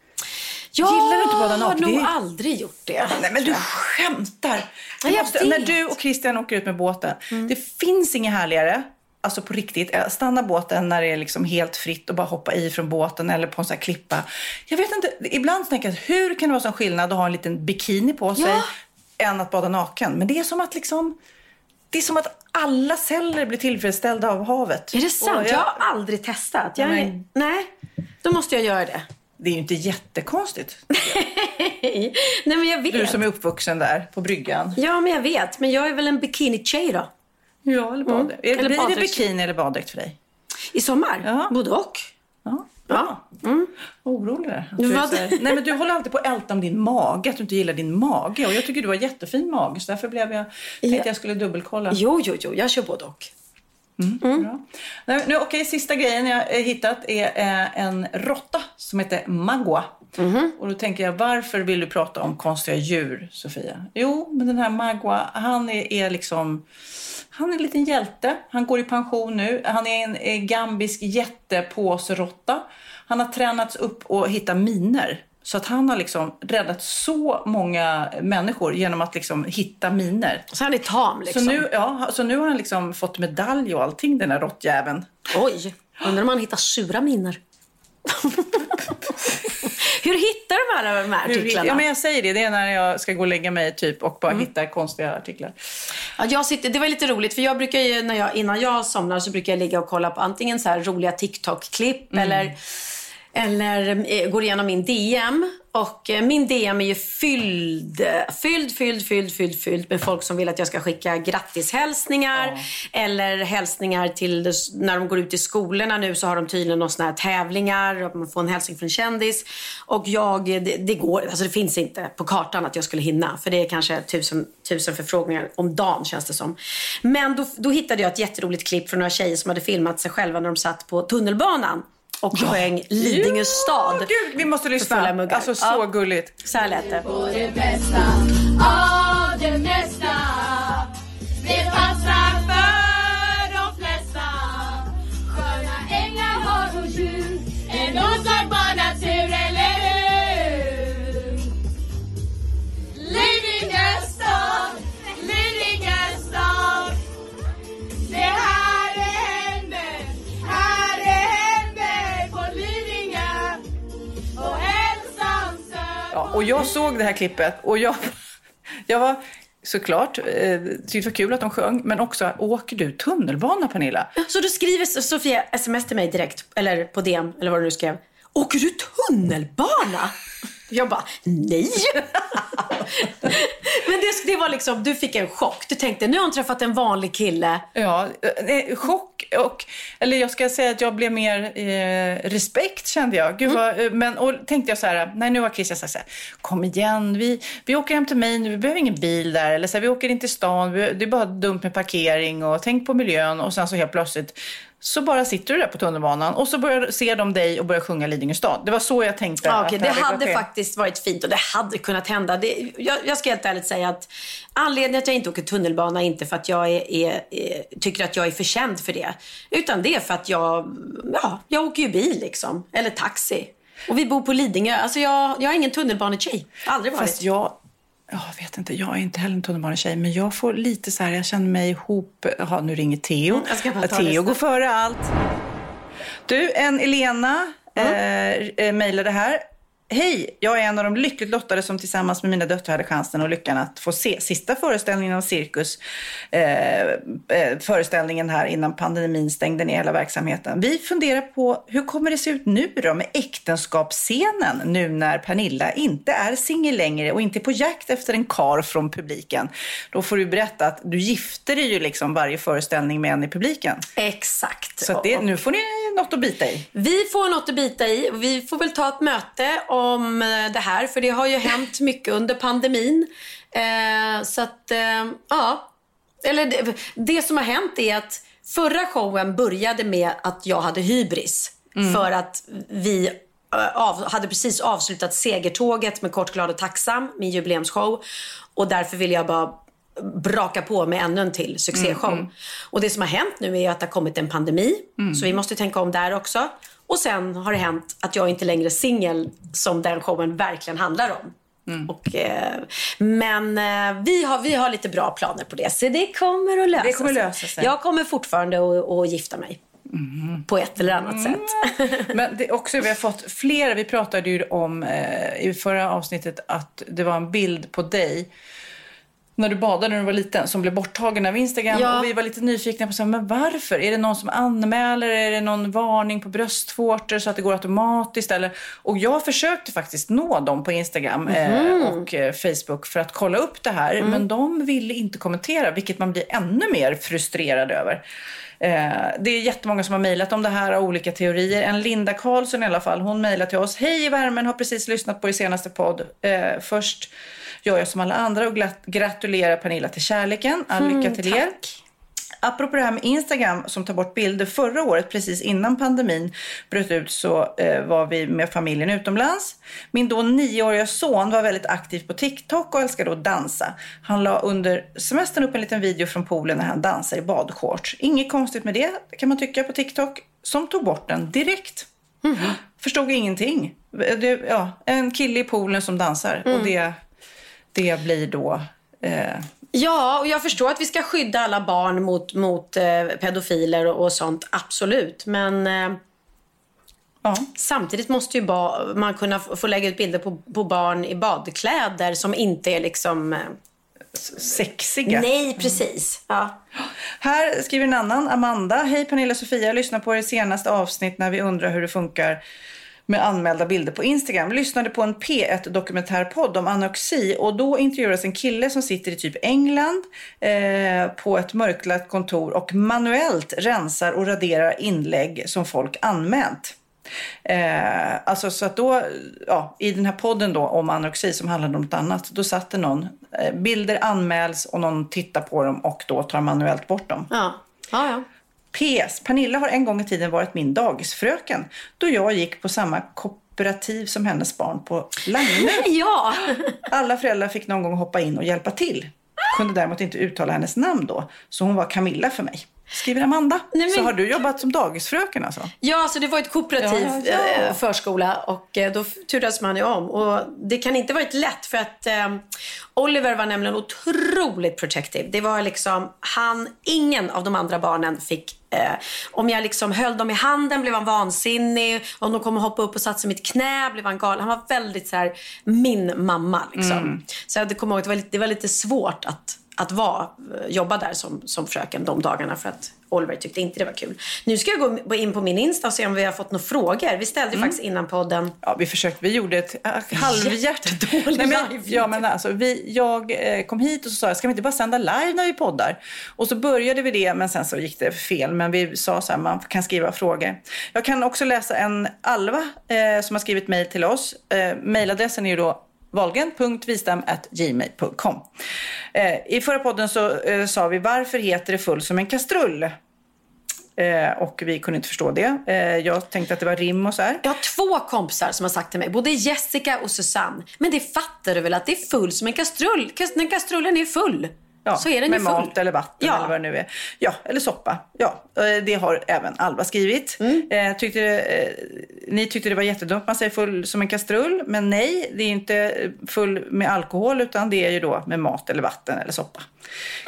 Jag Gillar du inte bada naken? har nog Det aldrig gjort det. Nej men du skämtar! Ja, jag måste, vet. när du och Christian åker ut med båten, det finns inget härligare, alltså på riktigt, att stanna båten när det är liksom helt fritt och bara hoppa i från båten eller på en sån klippa. Jag vet inte, ibland tänker jag, hur kan det vara sån skillnad att ha en liten bikini på sig Ja. än att bada naken? Men det är som att liksom, det är som att alla celler blir tillfredsställda av havet. Är det sant? Och Jag har aldrig testat. Jag, Nej, Nej, då måste jag göra det. Det är ju inte jättekonstigt. Nej, men jag vet. Du som är uppvuxen där på bryggan. Ja, men jag vet. Men jag är väl en bikini-tjej då? Ja, eller baddräkt. Mm. Eller Blir det baddräkt. bikini eller baddräkt för dig? I sommar? Ja. Både och. Ja. Ja. Mm. Orolig där. Du, här- Nej, men du håller alltid på att älta om din mage, att du inte gillar din mage. Och jag tycker du har jättefin mage, så därför blev jag, tänkte Ja. jag skulle dubbelkolla. Jo, jo, jo. Jag kör både och. Bra. Nej, nu, okej, sista grejen jag har hittat är eh, en råtta som heter Magua. Mhm. Och då tänker jag, varför vill du prata om konstiga djur, Sofia? Jo, men den här Magua, han är, är liksom... Han är en liten hjälte. Han går i pension nu. Han är en eh, gambisk jättepåsråtta. Han har tränats upp och hitta miner. Så att han har liksom räddat så många människor genom att liksom hitta miner. Så han är tam liksom. Så, nu, ja, så nu har han liksom fått medalj och allting, den här råttjäveln. Oj, undrar om han hittar sura miner. Hur hittar de här, de här artiklarna? Ja, men jag säger det. Det är när jag ska gå och lägga mig typ och bara hitta konstiga artiklar. Ja, jag sitter, det var lite roligt för jag brukar ju, när jag, innan jag somnar så brukar jag ligga och kolla på antingen så här roliga TikTok-klipp eller, eller eh, går igenom min DM. Och eh, min DM är ju fylld, fylld, fylld, fylld, fylld, fylld med folk som vill att jag ska skicka grattishälsningar. Eller hälsningar till, när de går ut i skolorna nu så har de tydligen några såna här tävlingar. Och man får en hälsning från en kändis. Och jag, det, det går, alltså det finns inte på kartan att jag skulle hinna. För det är kanske tusen, tusen förfrågningar om dagen känns det som. Men då, då hittade jag ett jätteroligt klipp från några tjejer som hade filmat sig själva när de satt på tunnelbanan. Och sjöng Lidingö stad. Gud, vi måste lyssna. Alltså så Ja. gulligt. Så här lät det. det bästa av det mesta. Det Ja, och jag såg det här klippet och jag, jag var såklart, eh, tyckte det var kul att de sjöng, men också, åker du tunnelbana Pernilla? Så då skriver Sofia sms till mig direkt, eller på DM, eller vad du nu skrev. Åker du tunnelbana? Jag bara, nej. Men det, det var liksom, du fick en chock. Du tänkte, nu har hon träffat en vanlig kille. Ja, eh, chock och, eller jag ska säga att jag blev mer eh, respekt kände jag. Gud vad, eh, men, och tänkte jag så här, nej nu har Christian sagt så här, kom igen, vi, vi åker hem till mig nu, vi behöver ingen bil där, eller så här, vi åker in till stan, det är bara dumt med parkering och tänk på miljön och sen så helt plötsligt så bara sitter du där på tunnelbanan och så börjar, ser de dig och börjar sjunga Lidingö stad. Det var så jag tänkte. Ja, okej, det det hade faktiskt varit fint och det hade kunnat hända. Det, jag, jag ska helt ärligt säga att anledningen att jag inte åker tunnelbana är inte för att jag är, är, är, tycker att jag är för känd för det. Utan det är för att jag, ja, jag åker ju bil liksom. Eller taxi. Och vi bor på Lidingö. Alltså jag, jag är ingen tunnelbanetjej. Aldrig varit. Fast jag, ja, jag vet inte, jag är inte heller en tunnelbanetjej, men jag får lite så här, jag känner mig ihop, jaha nu ringer Theo. Mm, Theo går före allt. Du, en Elena eh, eh, mejlade här. Hej, jag är en av de lyckligt lottade som tillsammans med mina döttrar hade chansen och lyckan att få se sista föreställningen av Cirkus. Eh, eh, föreställningen här innan pandemin stängde ner hela verksamheten. Vi funderar på hur kommer det se ut nu då med äktenskapsscenen nu när Pernilla inte är singel längre och inte på jakt efter en kar från publiken. Då får du berätta att du gifter dig ju liksom varje föreställning med en i publiken. Exakt. Så det, nu får ni något att bita i. Vi får något att bita i. Vi får väl ta ett möte om eh, det här. För det har ju hänt mycket under pandemin. Eh, så att, eh, ja. Eller det, det som har hänt är att förra showen började med att jag hade hybris. För att vi eh, av, hade precis avslutat Segertåget med Kort, glad och tacksam, min jubileumsshow. Och därför ville jag bara braka på med ännu en till succéshow. Och det som har hänt nu är att det har kommit en pandemi. Så vi måste tänka om där också. Och sen har det hänt att jag inte längre är singel som den showen verkligen handlar om. Och, eh, men eh, vi, har, vi har lite bra planer på det. Så det kommer att lösa Det kommer sig. lösa sig. Jag kommer fortfarande att, att gifta mig. På ett eller annat sätt. Men det också, vi har fått flera, vi pratade ju om eh, i förra avsnittet att det var en bild på dig när du badade när du var liten som blev borttagen av Instagram. Ja. Och vi var lite nyfikna på så här, men varför? Är det någon som anmäler? Är det någon varning på bröstvårtor så att det går automatiskt? Eller? Och jag försökte faktiskt nå dem på Instagram eh, och eh, Facebook för att kolla upp det här. Men de ville inte kommentera, vilket man blir ännu mer frustrerad över. Eh, det är jättemånga som har mejlat om det här av olika teorier. En Linda Karlsson i alla fall, hon mejlar till oss. Hej i värmen, har precis lyssnat på er senaste podd. Eh, först gör jag som alla andra och gratulerar Pernilla till kärleken. All lycka till er. Apropå det här med Instagram som tar bort bilder. Förra året, precis innan pandemin bröt ut, så eh, var vi med familjen utomlands. Min då nioåriga son var väldigt aktiv på TikTok och älskade att dansa. Han la under semestern upp en liten video från poolen när han dansar i badshorts. Inget konstigt med det kan man tycka på TikTok, som tog bort den direkt. Förstod ingenting. Det, ja, en kille i poolen som dansar och det, det blir då eh, Ja, och jag förstår att vi ska skydda alla barn mot, mot eh, pedofiler och, och sånt. Absolut. Men eh, ja. samtidigt måste ju ba, man kunna få lägga ut bilder på, på barn i badkläder som inte är liksom... Eh, sexiga. nej, precis. Ja. Här skriver en annan, Amanda. Hej Pernilla och Sofia, jag lyssnade på er senaste avsnitt när vi undrar hur det funkar med anmälda bilder på Instagram. Lyssnade på en P1 dokumentärpodd om anorexi och då intervjuades en kille som sitter i typ England eh, på ett mörklagt kontor och manuellt rensar och raderar inlägg som folk anmält. Eh, alltså så att då, ja, i den här podden då om anorexi som handlade om något annat, då satt det någon, eh, bilder anmäls och någon tittar på dem och då tar manuellt bort dem. Ja. Ja, ja. PS. Pernilla har en gång i tiden varit min dagisfröken då jag gick på samma kooperativ som hennes barn på Langö. ja. Alla föräldrar fick någon gång hoppa in och hjälpa till. Kunde däremot inte uttala hennes namn då, så hon var Camilla för mig. Skriver Amanda. Nej, men- Så har du jobbat som dagisfröken alltså? Ja, alltså det var ett kooperativ Ja, ja. eh, förskola och eh, då turades man ju om. Och det kan inte varit lätt för att eh, Oliver var nämligen otroligt protective. Det var liksom, han, ingen av de andra barnen fick Eh, om jag liksom höll dem i handen blev han vansinnig. Om de kom och hoppade upp och satte sig i mitt knä blev han galen. Han var väldigt så här, min mamma. Liksom. Så jag kommer ihåg att det var lite, det var lite svårt att, att vara, jobba där som, som fröken de dagarna för att Oliver tyckte inte det var kul. Nu ska jag gå in på min Insta och se om vi har fått några frågor. Vi ställde faktiskt innan podden. Ja, vi försökte. Vi gjorde ett äh, halvhjärt. Jättedålig Nej, men, live-video. ja, men alltså, vi, jag eh, kom hit och så sa jag, ska vi inte bara sända live när vi poddar? Och så började vi det, men sen så gick det fel. Men vi sa så här, man kan skriva frågor. Jag kan också läsa en Alva eh, som har skrivit mejl till oss. Eh, Mejladressen är ju då valgren.vistam.gmail.com. Eh, I förra podden så eh, sa vi, varför heter det full som en kastrull? Eh, och vi kunde inte förstå det. Eh, jag tänkte att det var rim och så här. Jag har två kompisar som har sagt till mig, både Jessica och Susanne. Men det fattar du väl att det är full som en kastrull? Kast- När kastrullen är full Ja, så är den med ju full. mat eller vatten Ja. eller vad det nu är. Ja, eller soppa. Ja, eh, det har även Alva skrivit. Mm. Eh, tyckte, eh, ni tyckte det var jättedumt man säger full som en kastrull. Men nej, det är inte full med alkohol utan det är ju då med mat eller vatten eller soppa.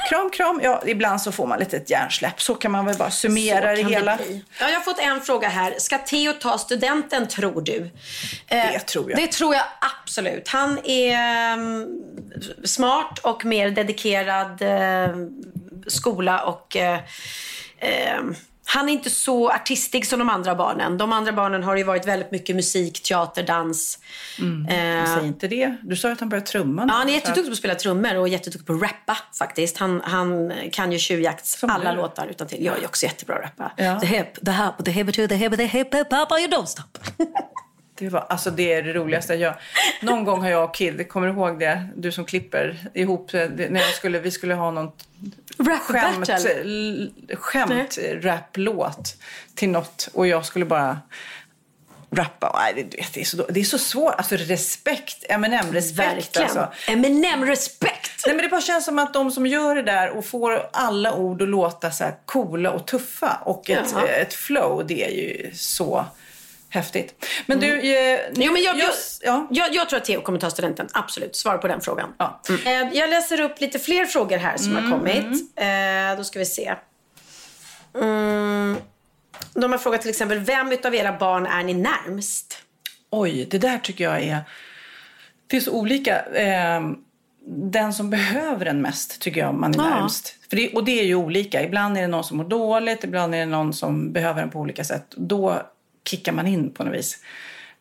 Kram, kram. Ja, ibland så får man lite ett hjärnsläpp. Så kan man väl bara summera det hela. bli. Ja, jag har fått en fråga här. Ska Theo ta studenten tror du? Eh, Det tror jag. Det tror jag absolut. Han är mm, smart och mer dedikerad eh, skola och eh, eh, han är inte så artistig som de andra barnen. De andra barnen har ju varit väldigt mycket musik, teater, dans. Eh, Säg inte det. Du sa att han började trumma. Ja, han är jätteduktig på att spela trummor och jätteduktig på att rappa faktiskt. Han, han kan ju tjuvjakts Som alla du. låtar utan till. Jag är också jättebra att rappa. Ja. The hip, the hop, the hip, the hip, the hip, hip, hop, you don't stop. Det, var, alltså det är det roligaste. Jag, någon gång har jag och Kid, kommer du ihåg det? Du som klipper ihop det, när jag skulle, vi skulle ha någon Rap skämt, battle. l- skämt rap-låt till något och jag skulle bara rappa. Nej, det, det, är så, det är så svårt. Alltså respekt, Eminem-respekt. Alltså. Eminem-respekt. Nej, men det bara känns som att de som gör det där och får alla ord att låta så här coola och tuffa och ett, ett flow, det är ju så häftigt. Men du, eh, Jo, men jag, jag, ja. jag, jag tror att Theo kommer ta studenten. Absolut. Svar på den frågan. Ja. Eh, Jag läser upp lite fler frågor här som har kommit. Eh, då ska vi se. Mm. De har frågat till exempel, vem utav era barn är ni närmst? Oj, det där tycker jag är... Det är så olika. Eh, den som behöver den mest tycker jag man är Ja. närmst. För det, och det är ju olika. Ibland är det någon som mår dåligt, ibland är det någon som behöver den på olika sätt. Då kickar man in på något vis.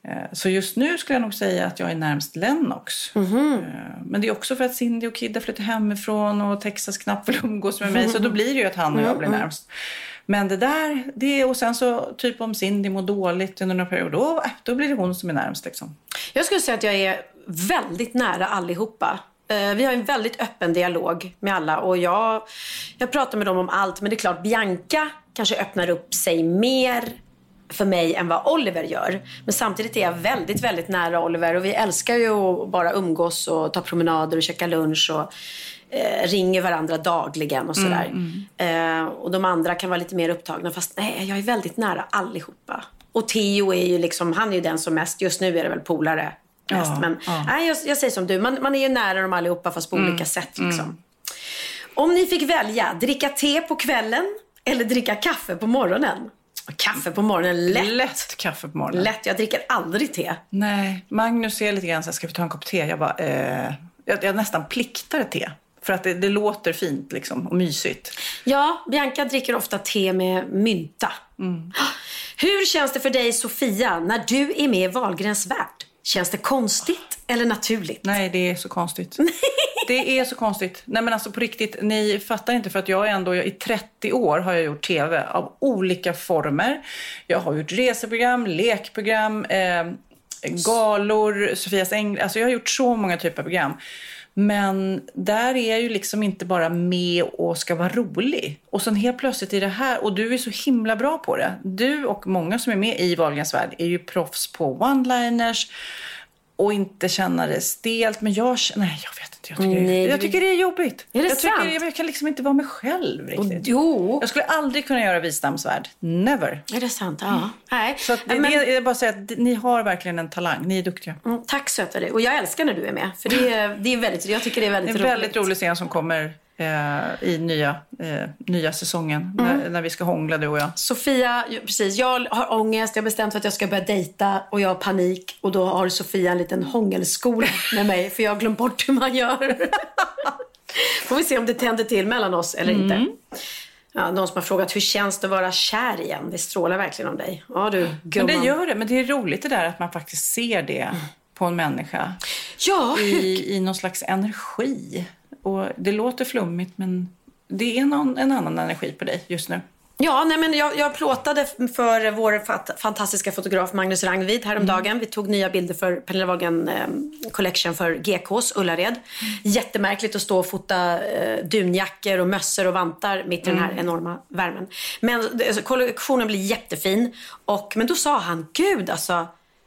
Eh, Så just nu skulle jag nog säga att jag är närmst Lennox. Mhm. Eh, Men det är också för att Cindy och Kid har flyttat hemifrån och Texas knappt vill umgås med mig. Så då blir det ju att han och jag Mm, blir närmst. Men det där, det och sen så typ om Cindy mår dåligt under någon period, då, äh, då blir det hon som är närmst liksom. Jag skulle säga att jag är väldigt nära allihopa. Eh, Vi har en väldigt öppen dialog med alla och jag, jag pratar med dem om allt. Men det är klart, Bianca kanske öppnar upp sig mer för mig än vad Oliver gör. Men samtidigt är jag väldigt, väldigt nära Oliver och vi älskar ju att bara umgås och ta promenader och käka lunch och eh, ringer varandra dagligen och sådär. Eh, och de andra kan vara lite mer upptagna fast nej, jag är väldigt nära allihopa. Och Theo är ju liksom, han är ju den som mest, just nu är det väl polare mest. Ja, men ja. nej, jag, jag säger som du, man, man är ju nära dem allihopa fast på olika sätt liksom. Om ni fick välja, dricka te på kvällen eller dricka kaffe på morgonen? Kaffe på morgonen, lätt. Lätt kaffe på morgonen. Lätt, jag dricker aldrig te. Nej, Magnus är lite grann så här, ska vi ta en kopp te? Jag bara, eh, jag, jag nästan pliktar ett te. För att det, det låter fint liksom och mysigt. Ja, Bianca dricker ofta te med mynta. Hur känns det för dig Sofia när du är med i Wahlgrens värld? Känns det konstigt eller naturligt? Nej, det är så konstigt. det är så konstigt. Nej men alltså på riktigt, ni fattar inte för att jag är ändå, jag, i 30 år har jag gjort TV av olika former. Jag har gjort reseprogram, lekprogram, eh, galor, Sofias änglar. Alltså jag har gjort så många typer av program. Men där är jag ju liksom inte bara med och ska vara rolig. Och sen helt plötsligt i det här, och du är så himla bra på det. Du och många som är med i Wahlgrens värld är ju proffs på one-liners och inte känna det stelt. Men jag känner, nej jag vet inte. Jag tycker, Nej, det, jag tycker det är jobbigt. Är det jag, sant? jag, jag kan liksom inte vara mig själv riktigt. Jo. Jag skulle aldrig kunna göra Visdomsvärd. Never. Är det sant? Ja. Nej. Så att det, men, det, jag bara säga att ni har verkligen en talang. Ni är duktiga. Mm, tack söta du. Och jag älskar när du är med. För det är, det är väldigt, jag tycker det är Det väldigt är en roligt. väldigt rolig scen som kommer i nya, eh, nya säsongen. När, när vi ska hångla du och jag. Sofia, precis. Jag har ångest. Jag har bestämt för att jag ska börja dejta och jag har panik. Och då har Sofia en liten hångelskola med mig för jag har glömt bort hur man gör. Får vi se om det tänder till mellan oss eller inte. Ja, någon som har frågat hur känns det att vara kär igen? Det strålar verkligen om dig. Ja du, Men gumman. det gör det. Men det är roligt det där att man faktiskt ser det på en människa. Ja, I, i någon slags energi. Och det låter flummigt men det är någon, en annan energi på dig just nu. Ja, nej men jag, jag plåtade för vår fat, fantastiska fotograf Magnus Rangvid häromdagen. Vi tog nya bilder för Pernilla Wagen eh, Collection för GKs Ullared. Jättemärkligt att stå och fota eh, dunjackor och mössor och vantar mitt i den här enorma värmen. Men alltså, kollektionen blir jättefin. Och, men då sa han, gud alltså.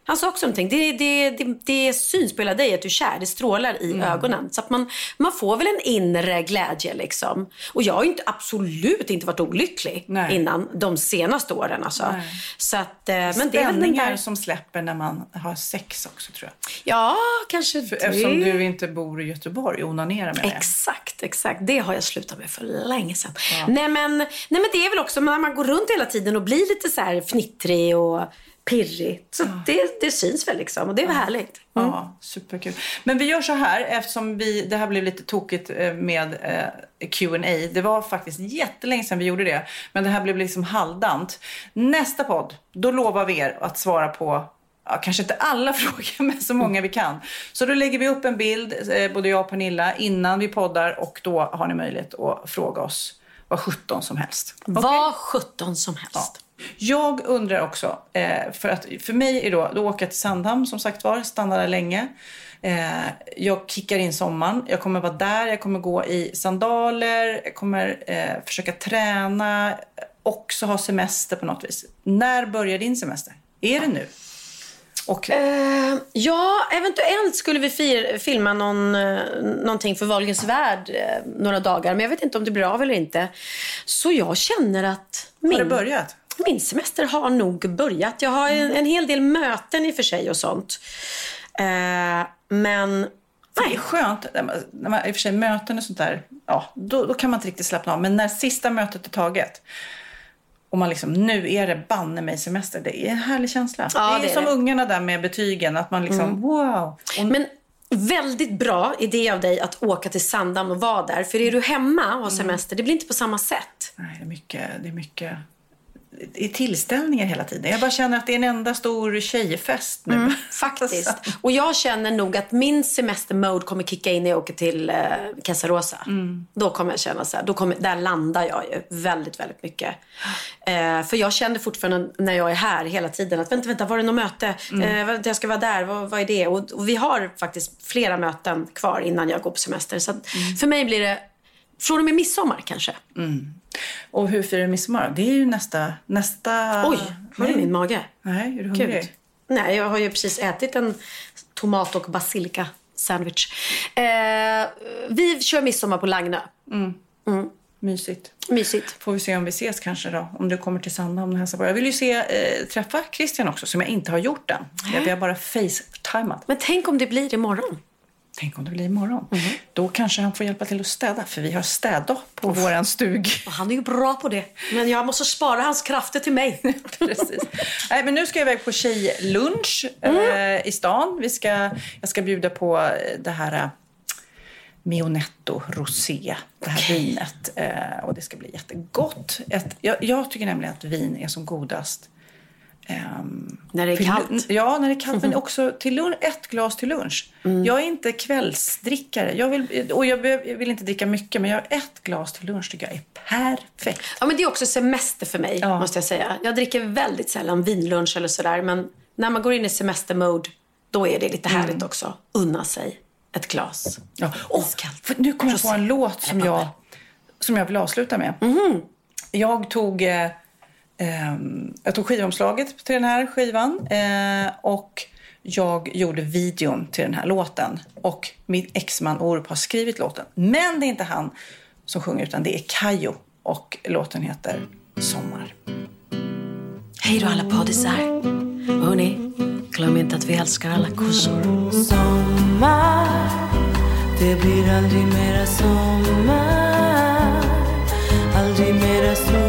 Han sa också någonting. Det, det, det, det syns på hela dig att du är kär. Det strålar i ögonen. Så att man, man får väl en inre glädje liksom. Och jag har inte, absolut inte varit olycklig Nej. innan de senaste åren. Alltså. Nej. Så att, eh, men det är väl den Spänningar där... som släpper när man har sex också tror jag. Ja, kanske För, det. eftersom du inte bor i Göteborg och onanerar med. Exakt, exakt. Det har jag slutat med för länge sedan. Nej, men, nej men det är väl också när man går runt hela tiden och blir lite så här fnittrig och pirrig. Så det, det syns väl liksom och det är väl härligt. Ja, superkul. Men vi gör så här, eftersom vi, det här blev lite tokigt eh, med eh, Q&A. Det var faktiskt jättelänge sedan vi gjorde det. Men det här blev liksom halvdant. Nästa podd, då lovar vi er att svara på Ja, kanske inte alla frågor, men så många vi kan. Så då lägger vi upp en bild, eh, både jag och Pernilla, innan vi poddar. Och då har ni möjlighet att fråga oss vad 17 som helst. Vad sjutton som helst. Jag undrar också, eh, för att för mig är då, då åker jag till Sandhamn som sagt var, stannar där länge. Eh, jag kickar in sommaren, jag kommer vara där, jag kommer gå i sandaler, jag kommer eh, försöka träna, också ha semester på något vis. När börjar din semester? Är det nu? Och, Eh, ja, eventuellt skulle vi fir- filma någon, någonting för Wahlgrens värld eh, några dagar. Men jag vet inte om det blir av eller inte. Så jag känner att har det min, börjat? Min semester har nog börjat. Jag har en, en hel del möten i och för sig och sånt. Eh, men Det är nej, skönt, när man, i och för sig möten och sånt där, ja, då, då kan man inte riktigt slappna av. Men när sista mötet är taget och man liksom, nu är det banne mig semester. Det är en härlig känsla. Ja, det är det är som det. Mm. ungarna där med betygen, att man liksom, wow. Och, Men väldigt bra idé av dig att åka till Sandhamn och vara där. För är du hemma och har semester, det blir inte på samma sätt. nej, det är mycket, det är mycket är tillställningar hela tiden. Jag bara känner att det är en enda stor tjejfest nu. Mm, Faktiskt. Och jag känner nog att min semestermode kommer kicka in när jag åker till eh, Casarosa. Då kommer jag känna så här, då kommer, där landar jag ju väldigt, väldigt mycket. Eh, för jag kände fortfarande när jag är här hela tiden att vänta, vänta, var det något möte? Eh, vänta, jag ska vara där, vad, vad är det? Och, och vi har faktiskt flera möten kvar innan jag går på semester. Så att för mig blir det från och med midsommar kanske. Och hur firar du midsommar? Det är ju nästa... nästa... Oj, hör du min mage? Nej, är du hungrig? Gud. Nej, jag har ju precis ätit en tomat och basilika sandwich. Eh, vi kör midsommar på Lagnö. Mysigt. Mysigt. Får vi se om vi ses kanske då. Om du kommer till Sandhamn och hälsar på. Jag vill ju se, eh, träffa Christian också, som jag inte har gjort än. Vi har bara facetimat. Men tänk om det blir imorgon. Tänk om det blir imorgon. Då kanske han får hjälpa till att städa, för vi har städdag på våran stug. Och han är ju bra på det. Men jag måste spara hans krafter till mig. Precis. Nej, men nu ska jag iväg på tjejlunch eh, i stan. Vi ska, jag ska bjuda på eh, det här eh, Mionetto Rosé, det här vinet. Eh, och det ska bli jättegott. Ett, jag, jag tycker nämligen att vin är som godast. Ehm, När det är kallt. Ja, när det är kallt. Men också till lunch, ett glas till lunch. Jag är inte kvällsdrickare. Jag vill, och jag vill inte dricka mycket, men jag har ett glas till lunch tycker jag är perfekt. Ja, men det är också semester för mig, Ja. måste jag säga. Jag dricker väldigt sällan vinlunch eller sådär. Men när man går in i semestermode, då är det lite härligt också. Unna sig ett glas. Ja. Oh, nu kommer jag på en låt som jag, som jag vill avsluta med. Jag tog, eh, jag tog skivomslaget till den här skivan eh, och jag gjorde videon till den här låten. Och min exman Orup har skrivit låten. Men det är inte han som sjunger utan det är Kajo. Och låten heter Sommar. Hej då alla poddisar. Hörni, glöm inte att vi älskar alla kossor. Sommar, det blir aldrig mera sommar Aldrig mera solsken